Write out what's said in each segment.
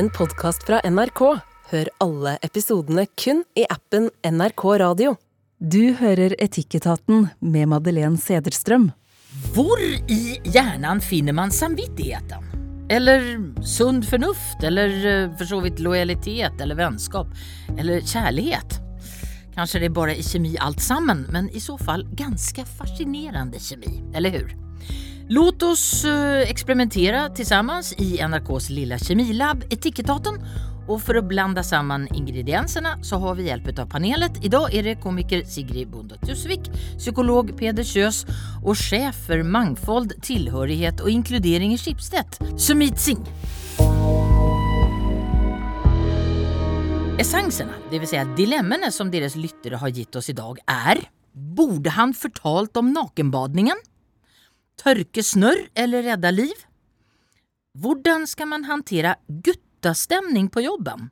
en podkast fra NRK. Hør alle episodene kun i appen NRK Radio. Du hører Etikketaten med Madeleine Sederstrøm. Hvor i hjernen finner man samvittigheten? Eller sund fornuft? eller for så vidt lojalitet eller vennskap? eller kjærlighet? Kanskje det er bare i kjemi alt sammen, men i så fall ganske fascinerende kjemi, eller hur? Låt oss eh, experimentera tillsammans i NRKs lilla kemilab Etikettaten och för att blanda samman ingredienserna så har vi hjälp av panelen. Idag är det komiker Sigrid Bonde Tusvik, psykolog Peder Kjøs och chef för mangfold, tillhörighet och inkludering i Schibsted, Sumit Singh. Essenserna, det vill säga dilemmene som deres lyttere har gitt oss i dag, er Borde han fortalt om nakenbadningen? Tørke snørr eller redde liv? Hvordan skal man håndtere guttastemning på jobben?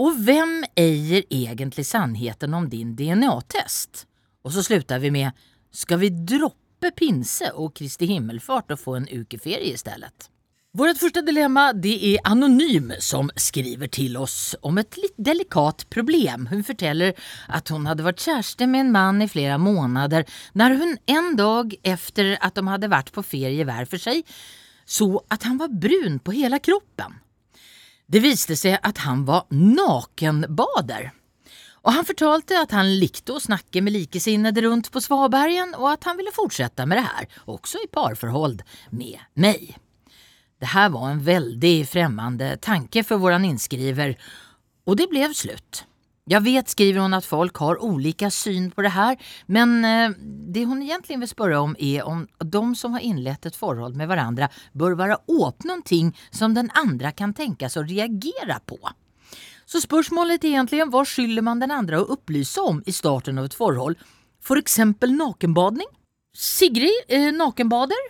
Og hvem eier egentlig sannheten om din DNA-test? Og så slutter vi med Skal vi droppe pinse og Kristi himmelfart og få en ukeferie i stedet? Vårt første dilemma det er Anonym som skriver til oss om et litt delikat problem. Hun forteller at hun hadde vært kjæreste med en mann i flere måneder når hun en dag efter at de hadde vært på ferie hver for seg, så at han var brun på hele kroppen. Det viste seg at han var nakenbader. Og han fortalte at han likte å snakke med likesinnede rundt på Svabergen, og at han ville fortsette med det her, også i parforhold med meg. Det här var en väldigt främmande tanke för våran inskriver och det blev slut. Jag vet, skriver hon, att folk har olika syn på det här men eh, det hon egentligen vill spørre om är om de som har inlett ett forhold med varandra bør være åpne någonting ting som den andra kan tänkas å reagere på. Så spørsmålet er egentlig hva skylder man den andre å opplyse om i starten av et forhold? For eksempel nakenbadning? Sigrid, eh, nakenbader?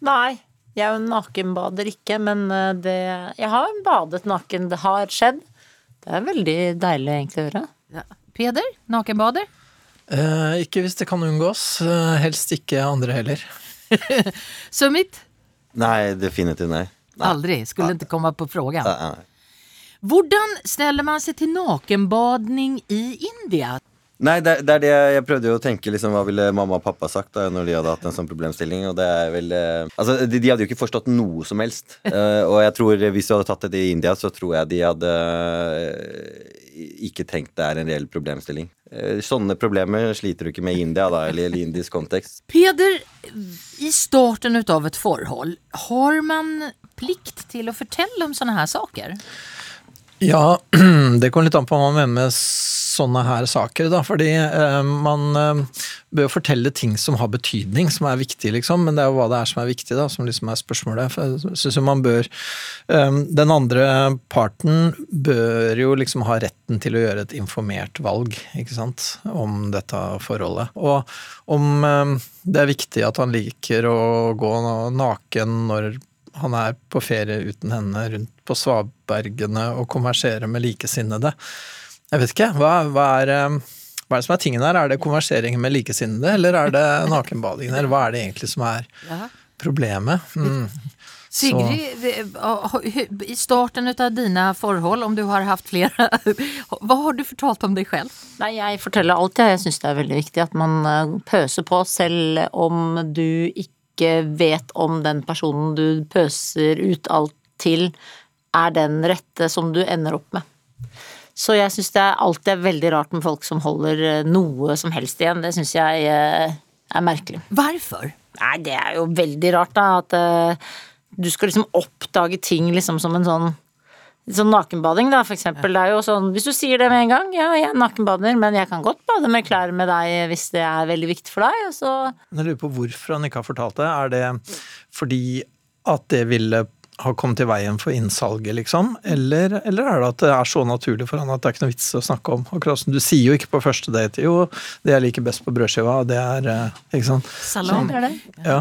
Nei, jeg er jo nakenbader ikke, men eh, det Jeg har badet naken, det har skjedd. Det er veldig deilig egentlig å gjøre. Ja. Peder, nakenbader? Eh, ikke hvis det kan unngås. Eh, helst ikke andre heller. Summit? Nei, definitivt nei. nei. Aldri. Skulle ikke komme på frågan. Nei, nei. Hvordan steller man seg til nakenbadning i India? Nei, det, det er det jeg, prøvde å tenke liksom, hva ville mamma og pappa sagt da når de hadde hatt en sånn problemstilling. Og det er vel eh, Altså, de, de hadde jo ikke forstått noe som helst. Eh, og jeg tror hvis du hadde tatt det i India, så tror jeg de hadde eh, ikke tenkt det er en reell problemstilling. Eh, sånne problemer sliter du ikke med i India, da, eller i indisk kontekst. Peder, i starten av et forhold, har man plikt til å fortelle om sånne her saker? Ja, det kommer litt an på hva man mener med sånne her saker, da. Fordi eh, man eh, bør fortelle ting som har betydning, som er viktig, liksom. Men det er jo hva det er som er viktig, da, som liksom er spørsmålet. For jeg synes man bør eh, Den andre parten bør jo liksom ha retten til å gjøre et informert valg, ikke sant, om dette forholdet. Og om eh, det er viktig at han liker å gå naken når han er på ferie uten henne rundt på svabergene og konverserer med likesinnede. Jeg vet ikke, hva, hva, er, eh, hva, er, det som er tingen her? Er det konversering med likesinnede, eller er det nakenbadingen? Eller hva er det egentlig som er problemet? Mm. Sigrid, i starten av dine forhold, om du har hatt flere, hva har du fortalt om deg selv? Nei, jeg forteller alltid, jeg syns det er veldig viktig at man eh, pøser på selv om du ikke ikke vet om den personen du pøser ut alt til, er den rette som du ender opp med. Så jeg syns det er alltid er veldig rart med folk som holder eh, noe som helst igjen. Det syns jeg eh, er merkelig. Hvorfor? Nei, det er jo veldig rart, da. At uh, du skal liksom oppdage ting liksom som en sånn Sånn nakenbading, da, for eksempel. Det er jo sånn, hvis du sier det med en gang, ja, jeg er nakenbader, men jeg kan godt bade med klær med deg hvis det er veldig viktig for deg, og så Jeg lurer på hvorfor han ikke har fortalt det. Er det fordi at det ville har kommet i veien for innsalget, liksom? Eller, eller, er det at det er så naturlig for han at det er ikke noe vits å snakke om? Akkurat som du sier jo ikke på første date jo, det jeg liker best på brødskiva, det er eh, Ikke sant? Salam. er det. Ja.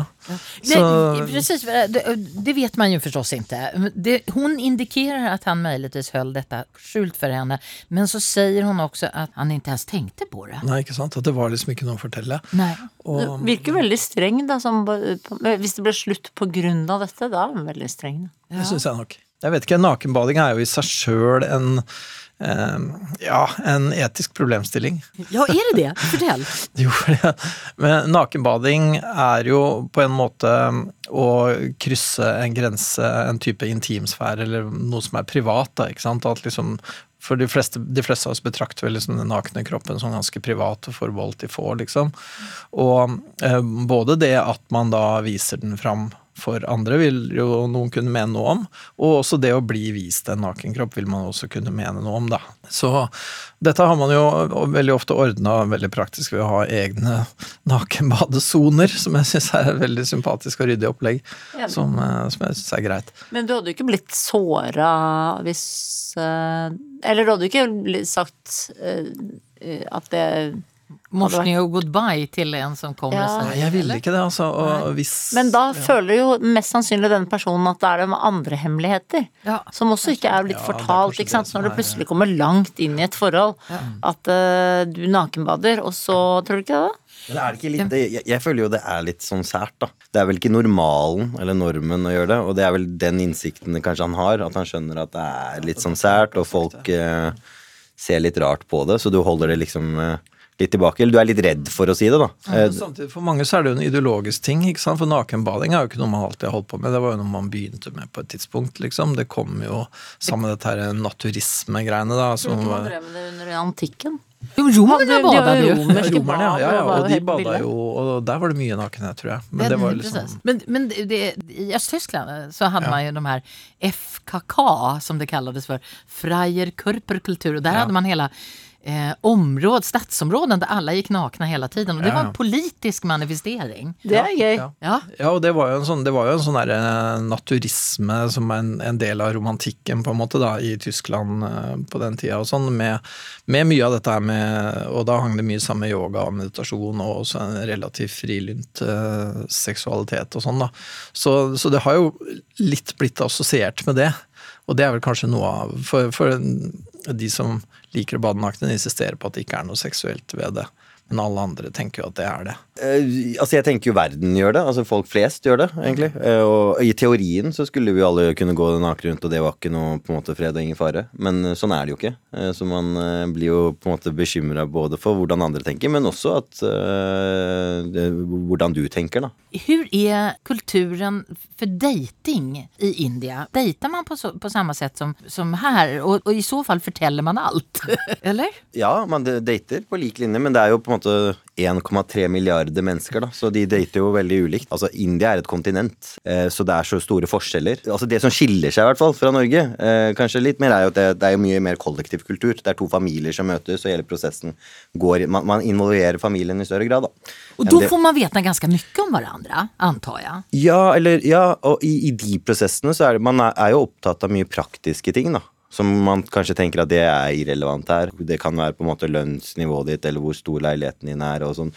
Så, det, precis, det, det, vet man jo forstås ikke. Det, hun indikerer at han muligvis holdt dette skjult for henne, men så sier hun også at han ikke ens tenkte på det. Nei, ikke sant? At det var liksom ikke noe å fortelle. Nei. Og, det virker veldig streng, da. Som, hvis det ble slutt på grunn av dette, da er han veldig streng. Det syns jeg nok. Jeg vet ikke, nakenbading er jo i seg sjøl en ja, en etisk problemstilling. Ja, er det det? Fortell. Jo, det. Men nakenbading er jo på en måte å krysse en grense, en type intimsfære, eller noe som er privat. da, ikke sant? At liksom, for de fleste, de fleste av oss betrakter vel liksom den nakne kroppen som ganske privat og forbeholdt de få, liksom. Og eh, både det at man da viser den fram for andre, vil jo noen kunne mene noe om. Og også det å bli vist en nakenkropp vil man også kunne mene noe om, da. Så dette har man jo veldig ofte ordna veldig praktisk ved å ha egne nakenbadesoner, som jeg syns er et veldig sympatisk og ryddig opplegg. Som, eh, som jeg syns er greit. Men du hadde jo ikke blitt såra hvis eh, Eller du hadde jo ikke sagt eh, at det Morsning og goodbye til en som kommer Ja. Sånn, jeg ville ikke det, altså. Og hvis Men da føler jo mest sannsynlig denne personen at det er det med andre hemmeligheter. Ja. Som også ikke er blitt Ja, fortalt, er ikke sant. Når du plutselig kommer langt inn i et forhold. At uh, du nakenbader, og så Tror du ikke det? Men er det ikke litt, det, jeg, jeg føler jo det er litt sånn sært, da. Det er vel ikke normalen eller normen å gjøre det, og det er vel den innsikten kanskje han har, at han skjønner at det er litt sånn sært, og folk eh, ser litt rart på det, så du holder det liksom eh, litt tilbake. Eller du er litt redd for å si det, da. Eh, samtidig, For mange så er det jo en ideologisk ting. ikke sant? For nakenbading er jo ikke noe man alltid har holdt på med. Det var jo noe man begynte med på et tidspunkt. liksom. Det kom jo sammen med dette her naturisme-greiene. da, som Man var... drev med det under antikken. Jo, romerne Ja, var romerske Romerne, ja, ja, ja. Og de bada jo, og der var det mye nakenhet, tror jeg. Men det var jo liksom Men, men det, i Øst-Tyskland så hadde man jo de her FKK som det kallades for, Freier Körperkultur. og der hadde man hela eh, områd, stadsområden där alla gick nakna hela tiden. Och det Ja, var en politisk manifestering. Det er gøy. Ja. Ja. Ja, og det var jo en sånn, det var jo en sånn der, eh, naturisme som er en, en del av romantikken på en måte da, i Tyskland eh, på den tida, og sånn, med, med mye av dette her med Og da hang det mye sammen med yoga og meditasjon, og også en relativt frilynt eh, seksualitet og sånn, da. Så, så det har jo litt blitt assosiert med det, og det er vel kanskje noe av For, for de som liker å bade nakne, insisterer på at det ikke er noe seksuelt ved det. Men alle andre tenker jo at det er det. Eh, altså Jeg tenker jo verden gjør det. Altså Folk flest gjør det, egentlig. Eh, og i teorien så skulle vi alle kunne gå naken rundt, og det var ikke noe på en måte fred og ingen fare. Men eh, sånn er det jo ikke. Så man blir jo på en måte bekymra både for hvordan andre tenker, men også at det, hvordan du tenker, da. Hvor er kulturen for dating i India? Dater man på, så, på samme sett som, som her? Og, og, i så fall forteller man alt, Eller? Ja, man dater på lik linje, men det er jo på en måte 1,3 milliarder mennesker, da, så de dater jo veldig ulikt. Altså, India er et kontinent, eh, så det er så store forskjeller. Altså, Det som skiller seg i hvert fall fra Norge, eh, kanskje litt mer, er jo at det, det er jo mye mer kollektiv kultur. Det er to familier som møtes, og hele prosessen går Man, man involverer familien i større grad, da. Og da får man veta ganske mye om hverandre, antar jeg? Ja, eller, ja, og i, i de prosessene så er det, man er, er jo opptatt av mye praktiske ting, da. Som man kanskje tenker at det er irrelevant her. Det kan være på en måte lønnsnivået ditt, eller hvor stor leiligheten din er, og sånn.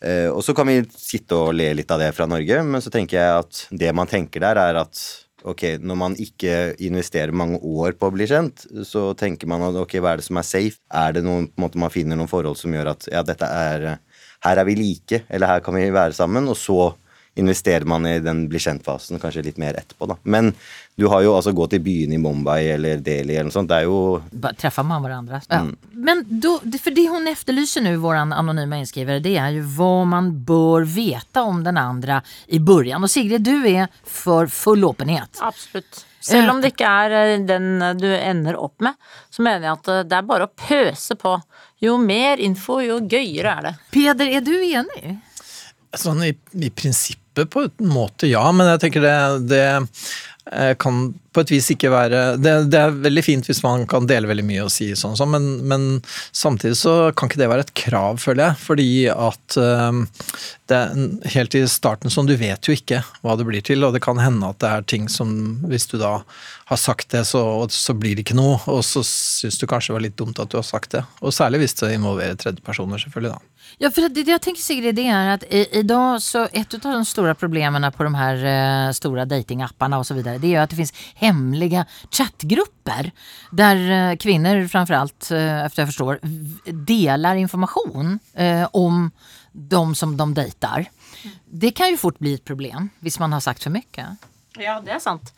Eh, og så kan vi sitte og le litt av det fra Norge, men så tenker jeg at det man tenker der, er at ok, når man ikke investerer mange år på å bli kjent, så tenker man at ok, hva er det som er safe? Er det noen, på en måte man finner noen forhold som gjør at ja, dette er Her er vi like, eller her kan vi være sammen, og så investerer man i den bli kjent-fasen kanskje litt mer etterpå, da. Men du har jo altså gå til byene i Mumbai eller Delhi eller noe sånt, det er jo Bare Treffer man hverandre. Ja. Men då, for det hun efterlyser nu, vår anonyme innskriver, det er jo hva man bør veta om den andre i begynnelsen. Og Sigrid, du er for full åpenhet. Absolutt. Selv om det ikke er eh, den du ender opp med, så mener jeg at eh, det er bare å pøse på. Jo mer info, jo gøyere er det. Peder, er du enig? Sånn i, i prinsippet på en måte, ja. Men jeg tenker det, det eh, kan på et vis ikke være det, det er veldig fint hvis man kan dele veldig mye og si sånn, sånn men, men samtidig så kan ikke det være et krav, føler jeg. Fordi at øh, det er helt i starten sånn, du vet jo ikke hva det blir til, og det kan hende at det er ting som Hvis du da har sagt det, så, så blir det ikke noe, og så syns du kanskje det var litt dumt at du har sagt det. Og særlig hvis det involverer tredjepersoner, selvfølgelig, da. Ja, för det, det jag tänker Sigrid, det är att i, idag så ett av de stora problemen på de här eh, stora datingapparna och så vidare, det är att det finns hemliga chattgrupper där eh, kvinnor framförallt, eh, efter jag förstår, delar information eh, om de som de dejtar. Det kan ju fort bli ett problem, hvis man har sagt för mycket. Ja, det er sant.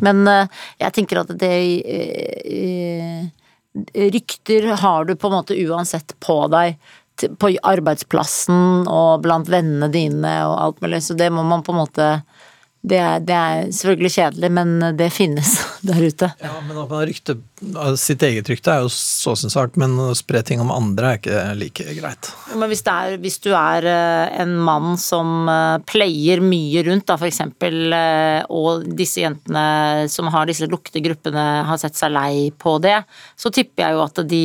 Men eh, jeg tenker at det eh, eh, Rykter har du på en måte uansett på deg på arbeidsplassen og blant vennene dine og alt mulig, så det må man på en måte det er, det er selvfølgelig kjedelig, men det finnes der ute. Ja, men at man rykte, Sitt eget rykte er jo så sin sak, men å spre ting om andre er ikke like greit. Men hvis, er, hvis du er eh, en mann som eh, pleier mye rundt, da eksempel, eh, og disse jentene som har disse lukkede gruppene har sett seg lei på det, så tipper jeg jo at de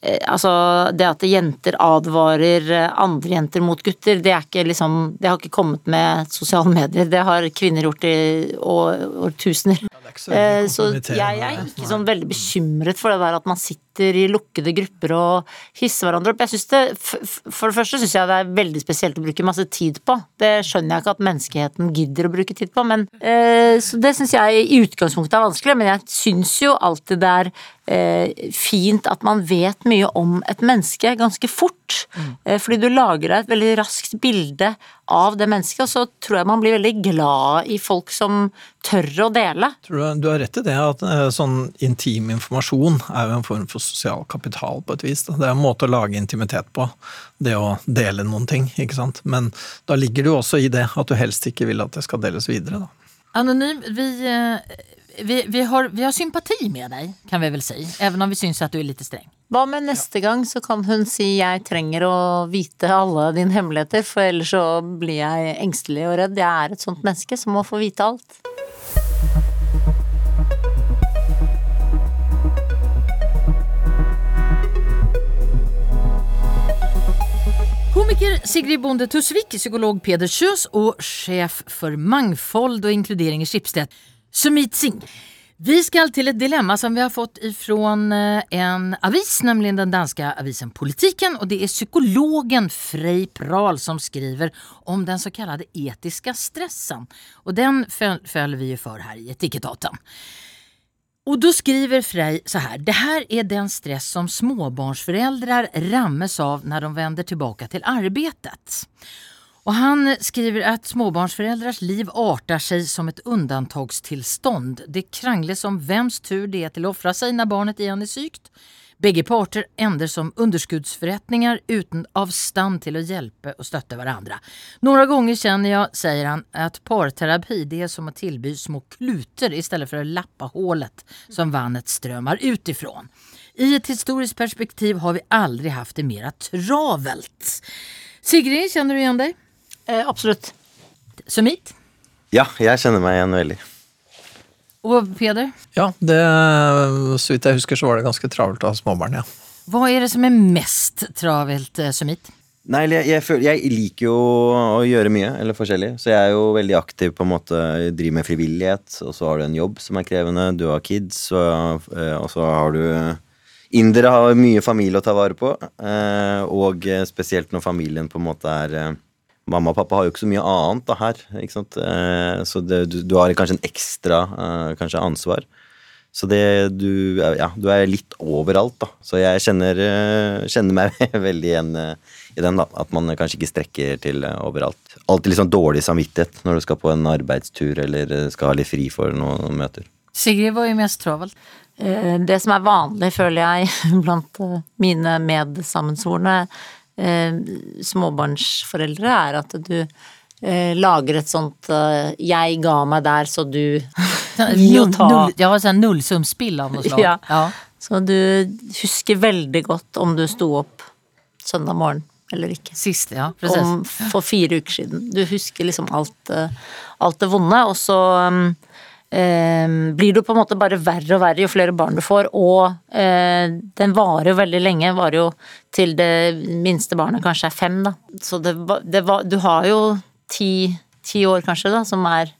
Altså, det at jenter advarer eh, andre jenter mot gutter, det er ikke liksom Det har ikke kommet med sosiale medier, det har kvinner gjort i årtusener. Er så Eh, jeg er ikke sånn veldig bekymret for det der at man sitter i lukkede grupper og hisser hverandre opp. Jeg det, For det første syns jeg det er veldig spesielt å bruke masse tid på. Det skjønner jeg ikke at menneskeheten gidder å bruke tid på, men eh, Så det syns jeg i utgangspunktet er vanskelig, men jeg syns jo alltid det er eh, fint at man vet mye om et menneske ganske fort. Eh, fordi du lager deg et veldig raskt bilde av det mennesket, og så tror jeg man blir veldig glad i folk som tør å dele. Tror du, du har rett i det, at eh, sånn intim informasjon er jo en form for sosial kapital på et vis. Da. Det er en måte å lage intimitet på, det å dele noen ting, ikke sant. Men da ligger det jo også i det at du helst ikke vil at det skal deles videre, da. Anonym, vi, eh, vi, vi, har, vi har sympati med deg, kan vi vel si. Even om vi syns at du er litt streng. Hva med neste gang så kan hun si jeg trenger å vite alle dine hemmeligheter, for ellers så blir jeg engstelig og redd. Jeg er et sånt menneske som må få vite alt. Komiker Sigrid Bonde Tusvik, psykolog Peder Kjøs og sjef for mangfold og inkludering i Schibsted, Sumit Singh. Vi skal til et dilemma som vi har fått ifrån eh, en avis, nemlig den danske avisen Politiken. Og det er psykologen Frey Prahl som skriver om den så kallade etiska stressen. Og den følger vi ju för här i Etikettaten. Och då skriver Frey så här. Det här är den stress som småbarnsföräldrar rammes av när de vänder tillbaka till arbetet. Och han skriver att småbarnsföräldrars liv artar sig som ett undantagstillstånd. Det krangles om vems tur det är till att offra sig när barnet igen är sykt. Begge parter ender som underskuddsforretninger uten avstand til å hjelpe og støtte hverandre. Noen ganger kjenner jeg, sier han, at parterapi det er som å tilby små kluter i stedet for å lappe hullet som vannet strømmer utifrån. I et historisk perspektiv har vi aldri hatt det mer travelt. Sigrid, kjenner du igjen deg? Eh, absolutt. Sumit? Ja, jeg kjenner meg igjen veldig. Og Peder? Ja, det, så vidt jeg husker så var det ganske travelt å ha småbarn, ja. Hva er det som er mest travelt, eh, Sumit? Nei, jeg, jeg, føler, jeg liker jo å gjøre mye, eller forskjellig. Så jeg er jo veldig aktiv på en måte, jeg driver med frivillighet, og så har du en jobb som er krevende, du har kids, og, eh, og så har du Indere har mye familie å ta vare på, eh, og spesielt når familien på en måte er Mamma og pappa har jo ikke så mye annet da her, ikke sant. Eh, Så det, du, du har kanskje en ekstra eh, kanskje ansvar. Så det, du, ja, du er litt overalt, da. Så jeg kjenner, eh, kjenner meg veldig igjen i den, da. At man kanskje ikke strekker til overalt. Alltid litt sånn dårlig samvittighet når du skal på en arbeidstur eller skal ha litt fri for noen møter. Sigrid, var er mest travelt? Eh, Det som er vanlig, føler jeg, blant mine medsammensvorne småbarnsforeldre, er at du eh, lager et sånt eh, 'jeg ga meg der, så du gi og ta'. null, ja, altså nullsumspill av noe slag. Ja. Ja. Så du husker veldig godt om du sto opp søndag morgen eller ikke. Sist, ja. Precis. Om for fire uker siden. Du husker liksom alt, eh, alt det vonde, og så um, eh, blir det jo på en måte bare verre og verre jo flere barn du får, og eh, den varer jo veldig lenge. Varer jo til det minste barnet kanskje er fem, da. Så det, det var Du har jo ti, ti år kanskje, da, som er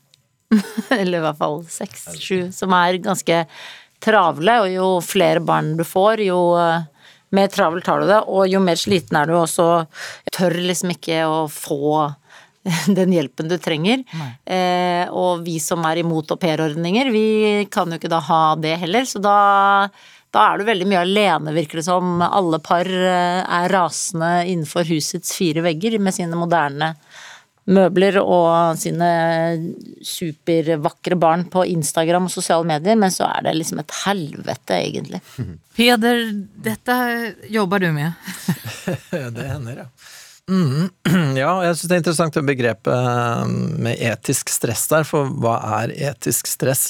Eller i hvert fall seks, sju, som er ganske travle, og jo flere barn du får, jo eh, mer travelt har du det, og jo mer sliten er du, og så tør liksom ikke å få den hjelpen du trenger. Eh, og vi som er imot aupairordninger, vi kan jo ikke da ha det heller, så da da er du veldig mye alene, virker det som. Alle par eh, er rasende innenfor husets fire vegger med sine moderne møbler og sine supervakre barn på Instagram og sosiale medier, men så er det liksom et helvete, egentlig. Peder, dette jobber du med. Det hender, ja. Mm, ja, jeg syns det er interessant det begrepet eh, med etisk stress der, for hva er etisk stress?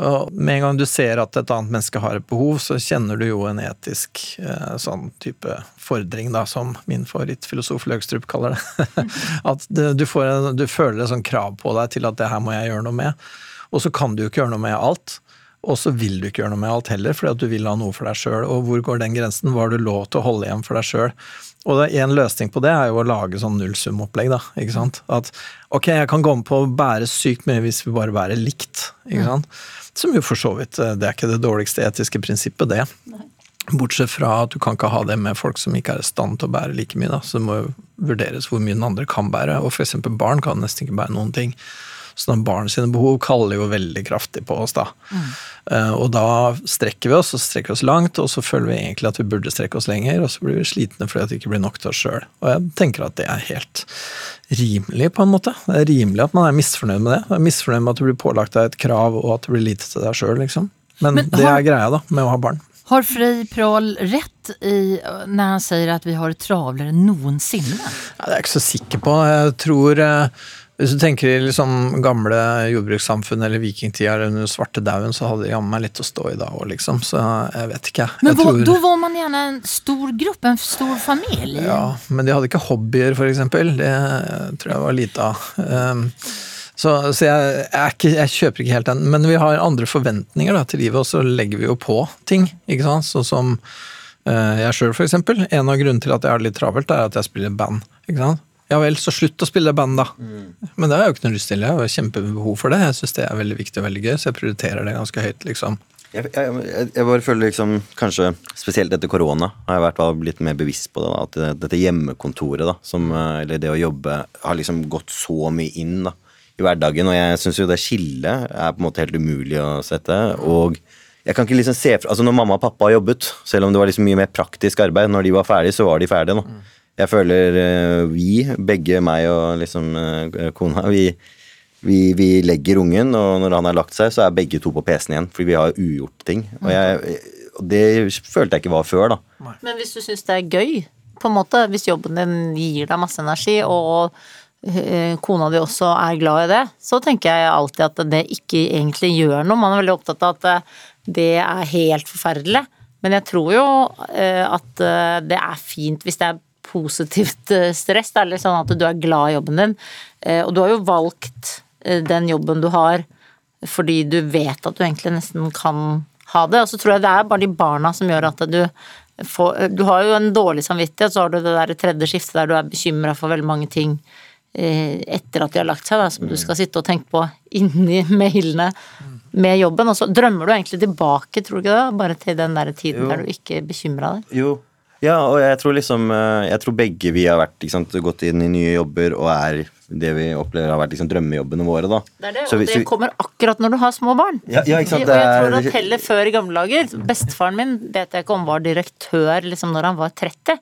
Og med en gang du ser at et annet menneske har et behov, så kjenner du jo en etisk eh, sånn type fordring, da, som min favorittfilosof Løgstrup kaller det. At du, får du føler et sånn krav på deg til at det her må jeg gjøre noe med. Og så kan du jo ikke gjøre noe med alt. Og så vil du ikke gjøre noe med alt heller, fordi at du vil ha noe for deg sjøl. Og hvor går den grensen? Hva har du lov til å holde igjen for deg sjøl? Og en løsning på det er jo å lage sånn nullsumopplegg, da. ikke sant. At ok, jeg kan gå med på å bære sykt mye hvis vi bare bærer likt, ikke sant. Som jo for så vidt, eh, det er ikke det dårligste etiske prinsippet, det. Bortsett fra at du kan ikke ha det med folk som ikke er i stand til å bære like mye, da. Så det må jo vurderes hvor mye den andre kan bære. Og eksempel barn kan nesten ikke bære noen ting. Så barn sine behov kaller jo veldig kraftig på oss, da. Mm. Og da strekker vi oss, og strekker oss langt, og så føler vi egentlig at vi burde strekke oss lenger, og så blir vi slitne fordi det ikke blir nok til oss sjøl. Og jeg tenker at det er helt rimelig, på en måte. Det er rimelig at man er misfornøyd med det. Man er misfornøyd med at du blir pålagt deg et krav, og at det blir lite til deg sjøl, liksom. Men, Men har, det er greia, da, med å ha barn. Har Frey Prahl rett i, når han sier at vi har det travlere enn noensinne? Ja, det er jeg ikke så sikker på. Jeg tror uh, hvis du tenker i liksom gamle jordbrukssamfunn eller vikingtida eller under svartedauden, så hadde det jammen meg litt å stå i da òg, liksom. Så jeg vet ikke. Men tror... da var man gjerne en stor gruppe, en stor familie? Ja, men de hadde ikke hobbyer, eksempel. Det tror jeg var lite av. Um, så, så jeg, jeg, ikke, jeg, kjøper ikke helt den. Men vi har andre forventninger da, til livet, og så legger vi jo på ting. ikke sant? Sånn som uh, jeg sjøl, eksempel. En av grunnene til at jeg har det litt travelt, er at jeg spiller band. ikke sant? Ja vel, så slutt å spille band, da. Mm. Men det har jeg jo ikke noe lyst til. Jeg har kjempebehov for det. Jeg syns det er veldig viktig og veldig gøy, så jeg prioriterer det ganske høyt, liksom. Jeg, jeg, jeg bare føler liksom, kanskje spesielt etter korona, har jeg vært litt mer bevisst på det. Da, at dette hjemmekontoret, da, som, eh, eller det å jobbe, har liksom gått så mye inn da, i hverdagen. Og jeg syns jo det skillet er på en måte helt umulig å sette. Og jeg kan ikke liksom se fra, altså Når mamma og pappa har jobbet, selv om det var liksom mye mer praktisk arbeid, når de var ferdige, så var de ferdige. nå. Mm jeg føler uh, vi, begge meg og liksom uh, kona, vi, vi, vi, legger ungen, og når han har lagt seg, så er begge to på PC-en igjen. Fordi vi har ugjort ting. Og, jeg, det følte jeg ikke var før, da. Men hvis du syns det er gøy, på en måte, hvis jobben din gir deg masse energi, og kona di også er glad i det, så tenker jeg alltid at det ikke egentlig gjør noe. Man er veldig opptatt av at det er helt forferdelig. Men jeg tror jo at det er fint hvis det er positivt eh, stress. Det er litt sånn at du er glad i jobben din. Eh, og du har jo valgt eh, den jobben du har fordi du vet at du egentlig nesten kan ha det. Og så tror jeg det er bare de barna som gjør at du får Du har jo en dårlig samvittighet, så har du det der tredje skiftet der du er bekymra for veldig mange ting etter at de har lagt seg, da, som du skal sitte og tenke på inni mailene med jobben. Og så drømmer du egentlig tilbake, tror du ikke det? Bare til den der tiden jo. der du ikke bekymra deg. Jo, ja, og jeg tror liksom eh, Jeg tror begge vi har vært, sant, gått inn i nye jobber og er det vi opplever har vært liksom drømmejobbene våre. da. Det er det, og vi, det kommer akkurat når du har små barn. Ja, ja ikke sant? Og jeg tror at heller før i gamle dager Bestefaren min vet jeg ikke om var direktør liksom når han var 30,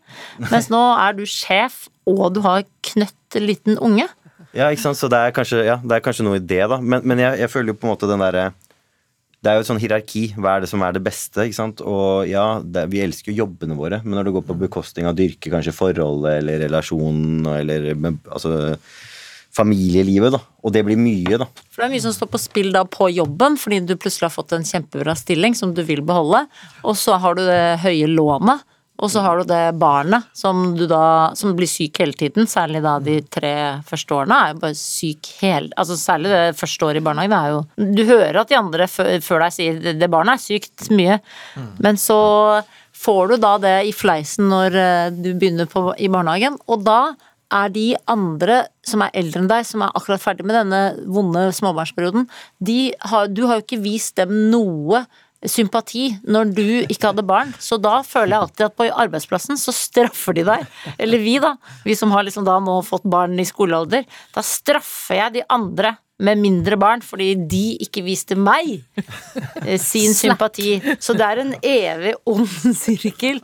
mens nå er du sjef, og du har knøtt liten unge. Ja, ikke sant, så det er kanskje, ja, det er kanskje noe i det, da. Men, men jeg, jeg, føler jo på en måte den derre det er jo et sånn hierarki. Hva er det som er det beste? ikke sant? Og ja, det, vi elsker jo jobbene våre, men når det går på bekostning av dyrke kanskje forholdet eller relasjonen eller altså familielivet, da. Og det blir mye, da. For det er mye som står på spill da på jobben, fordi du plutselig har fått en kjempebra stilling som du vil beholde, og så har du det høye lånet. Og så har du det barnet som, da, som blir syk hele tiden, særlig da de tre første årene er jo bare syk hele Altså særlig det første året i barnehagen er jo Du hører at de andre før deg sier det barnet er sykt mye, men så får du da det i fleisen når eh, du begynner på, i barnehagen, og da er de andre som er eldre enn deg, som er akkurat ferdig med denne vonde småbarnsperioden, har, du har jo ikke vist dem noe sympati når du ikke hadde barn. Så da føler jeg alltid at på arbeidsplassen så straffer de deg. Eller vi, da. Vi som har liksom da nå fått barn i skolealder. Da straffer jeg de andre med mindre barn fordi de ikke viste meg eh, sin sympati. Så det er en evig ond sirkel.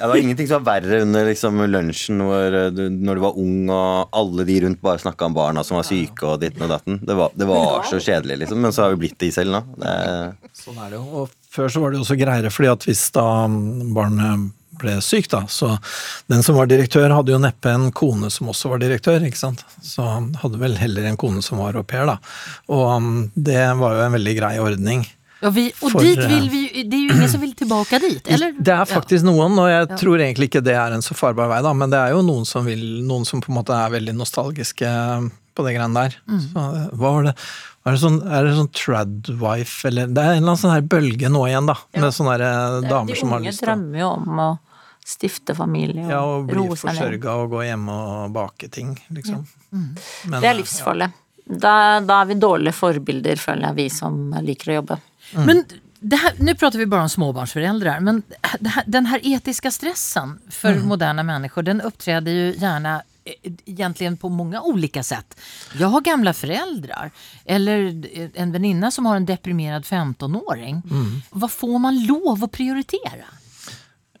Ja, det var ingenting som var verre under liksom, lunsjen hvor eh, du, når du var ung og alle de rundt bare snakka om barna som var syke og ditten og datten. Det var, det var så kjedelig, liksom. Men så har vi blitt de selv nå. Det Sånn er det jo. Og før så var det jo også greiere, fordi at hvis da barnet ble syk, da, så den som var direktør, hadde jo neppe en kone som også var direktør, ikke sant. Så han hadde vel heller en kone som var au pair, da. Og um, det var jo en veldig grei ordning. Ja, vi, og for, dit vil vi det er jo ingen som vil tilbake dit, eller? Det er faktisk noen, og jeg Ja. tror egentlig ikke det er en så farbar vei, da, men det er jo noen som vil, noen som på en måte er veldig nostalgiske på det greiene der. Mm. Så, eh, hva var det? Er det sånn, er det sånn tradwife, eller Det er en eller annen sånn her bølge nå igjen, da, med sånne her, eh, damer som har lyst til De unge drømmer jo om å stifte familie og, ja, og bli forsørga og gå hjemme og bake ting, liksom. Men, Det er eh, livsfarlig. Da, da er vi dårlige forbilder, føler jeg, vi som liker å jobbe. Men det här, nu pratar vi bara om småbarnsföräldrar, men här, den här etiska stressen för moderna människor, den uppträder ju gärna eh, egentligen på många olika sätt. Jag har gamla föräldrar, eller en väninna som har en deprimerad 15-åring. Vad får man lov att prioritera?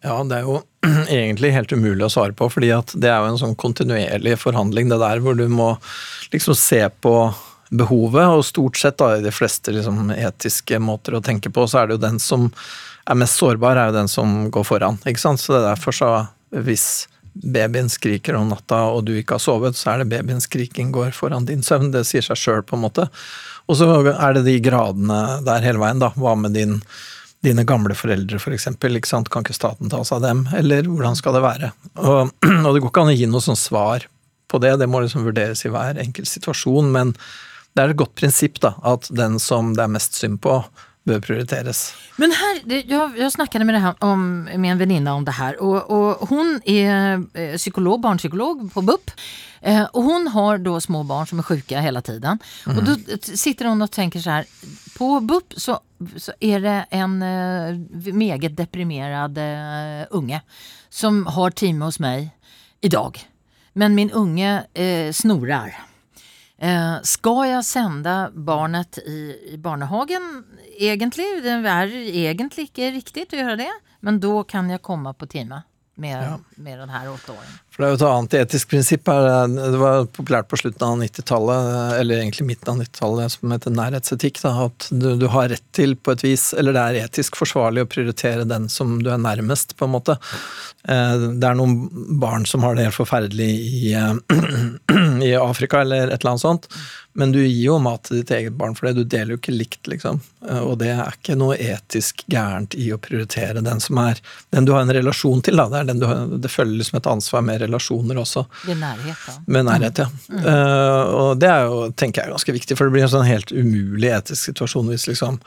Ja, det er jo egentlig helt umulig å svare på, fordi det er jo en sånn kontinuerlig forhandling, det der hvor du må liksom se på behovet, og stort sett da i de fleste liksom etiske måter å tenke på, så er det jo den som er mest sårbar, er jo den som går foran, ikke sant. Så det er derfor så hvis babyen skriker om natta og du ikke har sovet, så er det babyens skriking går foran din søvn, det sier seg sjøl på en måte. Og så er det de gradene der hele veien, da. Hva med din dine gamle foreldre for eksempel, ikke sant? kan ikke staten ta seg av dem, eller hvordan skal det være? Og, og det går ikke an å gi noe sånn svar på det, det må liksom vurderes i hver enkelt situasjon, men det er et godt prinsipp da, at den som det er mest synd på, bør prioriteres. Men her, jeg, jeg snakket med, det här om, med en venninne om det her, og, og hun är eh, psykolog, barnpsykolog på BUP. Eh, hun hon har da små barn som er sjuka hele tiden. Mm. Og da sitter hun og tenker så her på BUP så, så er det en eh, meget deprimerad eh, unge som har time hos meg i dag. Men min unge eh, snorar. Eh, ska jag sända barnet i, i barnehagen egentlig? Det er egentlig ikke riktig å gjøre det, men da kan jeg komme på time med, med den her åtteåringen. For det er jo et annet etisk prinsipp her, det var populært på slutten av 90-tallet, eller egentlig midten av 90-tallet, som heter nærhetsetikk, da, at du, du har rett til på et vis, eller det er etisk forsvarlig å prioritere den som du er nærmest, på en måte. Eh, Det er noen barn som har det helt forferdelig i, eh, i Afrika eller et eller annet sånt, men du gir jo mat til ditt eget barn for det, du deler jo ikke likt, liksom. Eh, Og det er ikke noe etisk gærent i å prioritere den som er den du har en relasjon til, da. Det, er den du har, det følger liksom et ansvar med relasjoner også. Er nærhet, da. Med nærhet, ja. Eh, og det er jo, tenker jeg, ganske viktig, for det blir en sånn helt umulig etisk situasjon hvis liksom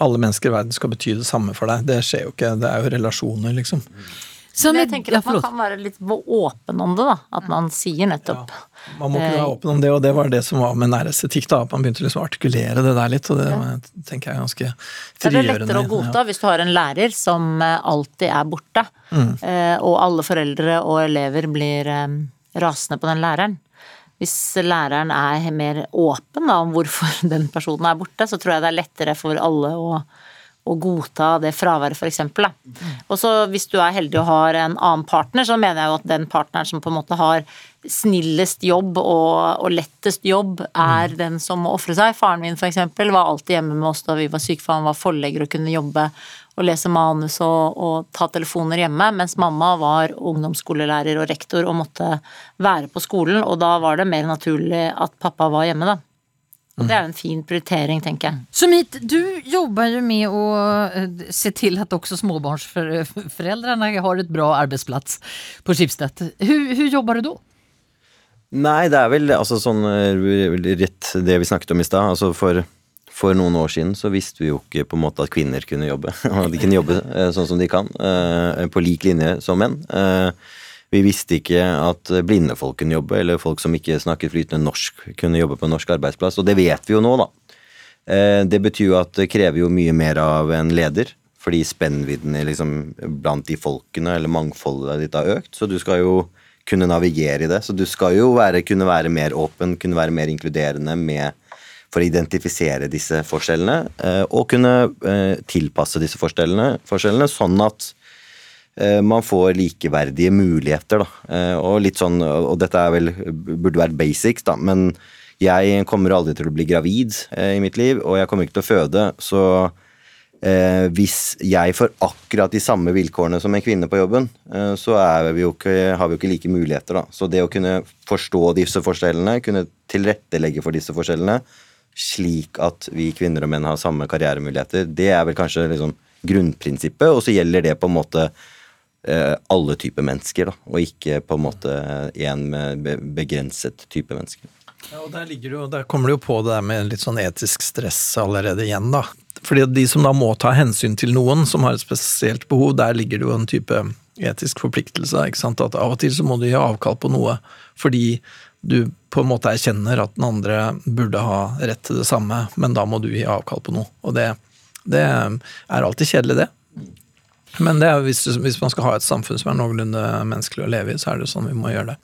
alle mennesker i verden skal bety det samme for deg. Det skjer jo ikke. Det er jo relasjoner, liksom. Så Men jeg tenker ja, at man kan være litt åpen om det, da. At man sier nettopp Man må kunne være åpen om det, og det var det som var med nærestetikk. da, at Man begynte liksom å artikulere det der litt, og det tenker jeg er ganske Det er det frigjørende. lettere å godta hvis du har en lærer som eh, alltid er borte, mm. og alle foreldre og elever blir eh, rasende på den læreren. Hvis læreren er mer åpen da, om hvorfor den personen er borte, så tror jeg det er lettere for alle å, å godta det fraværet, eksempel. Og så hvis du er heldig og har en annen partner, så mener jeg jo at den partneren som på en måte har snillest jobb og, og lettest jobb, er den som må ofre seg. Faren min eksempel var alltid hjemme med oss da vi var syke, for han var forlegger og kunne jobbe og lese manus og, og ta telefoner hjemme, mens mamma var ungdomsskolelærer og rektor og måtte være på skolen, og da var det mer naturlig at pappa var hjemme, da. Og det er jo en fin prioritering, tenker jeg. Sumit, du jobber jo med att eh, se til at også småbarnsforeldrene har et bra arbeidsplass på Schibsted. Hvordan jobber du da? Nei, det er vel altså sånn eh, rett det vi snakket om i stad. Altså for, for noen år siden så visste vi jo ikke på en måte at kvinner kunne jobbe. Og de kunne jobbe eh, sånn som de kan, på lik linje som menn. Eh, Vi visste ikke at blinde folk kunne jobbe, eller folk som ikke snakket flytende norsk kunne jobbe på en norsk arbeidsplass, og det vet vi jo nå, da. Eh, Det betyr jo at det krever jo mye mer av en leder, fordi spennvidden liksom blant de folkene, eller mangfoldet ditt, har økt. Så du skal jo kunne navigere i det. Så du skal jo være, kunne være mer åpen, kunne være mer inkluderende med for å identifisere disse forskjellene, eh, og kunne eh, tilpasse disse forskjellene, forskjellene sånn at eh, man får likeverdige muligheter, da. Eh, og litt sånn, og dette er vel, burde vært basics, da, men jeg kommer aldri til å bli gravid eh, i mitt liv, og jeg kommer ikke til å føde, så eh, hvis jeg får akkurat de samme vilkårene som en kvinne på jobben, eh, så vi ikke, har vi jo ikke like muligheter, da. Så det å kunne forstå disse forskjellene, kunne tilrettelegge for disse forskjellene, slik at vi kvinner og menn har samme karrieremuligheter, det er vel kanskje liksom grunnprinsippet, og så gjelder det på en måte eh, alle typer mennesker, da, og ikke på en måte én begrenset type mennesker. Ja, og der, jo, der, kommer det jo på det der med litt sånn etisk stress allerede igjen, da. Fordi de som da må ta hensyn til noen som har et spesielt behov, der ligger det jo en type etisk forpliktelse. ikke sant? At av og til så må du gi avkall på noe fordi du på en måte erkjenner at den andre burde ha rett til det samme, men da må du gi avkall på noe. Og det, det er alltid kjedelig, det. Men det er, hvis, hvis man skal ha et samfunn som er noenlunde menneskelig å leve i, så er det sånn vi må gjøre det.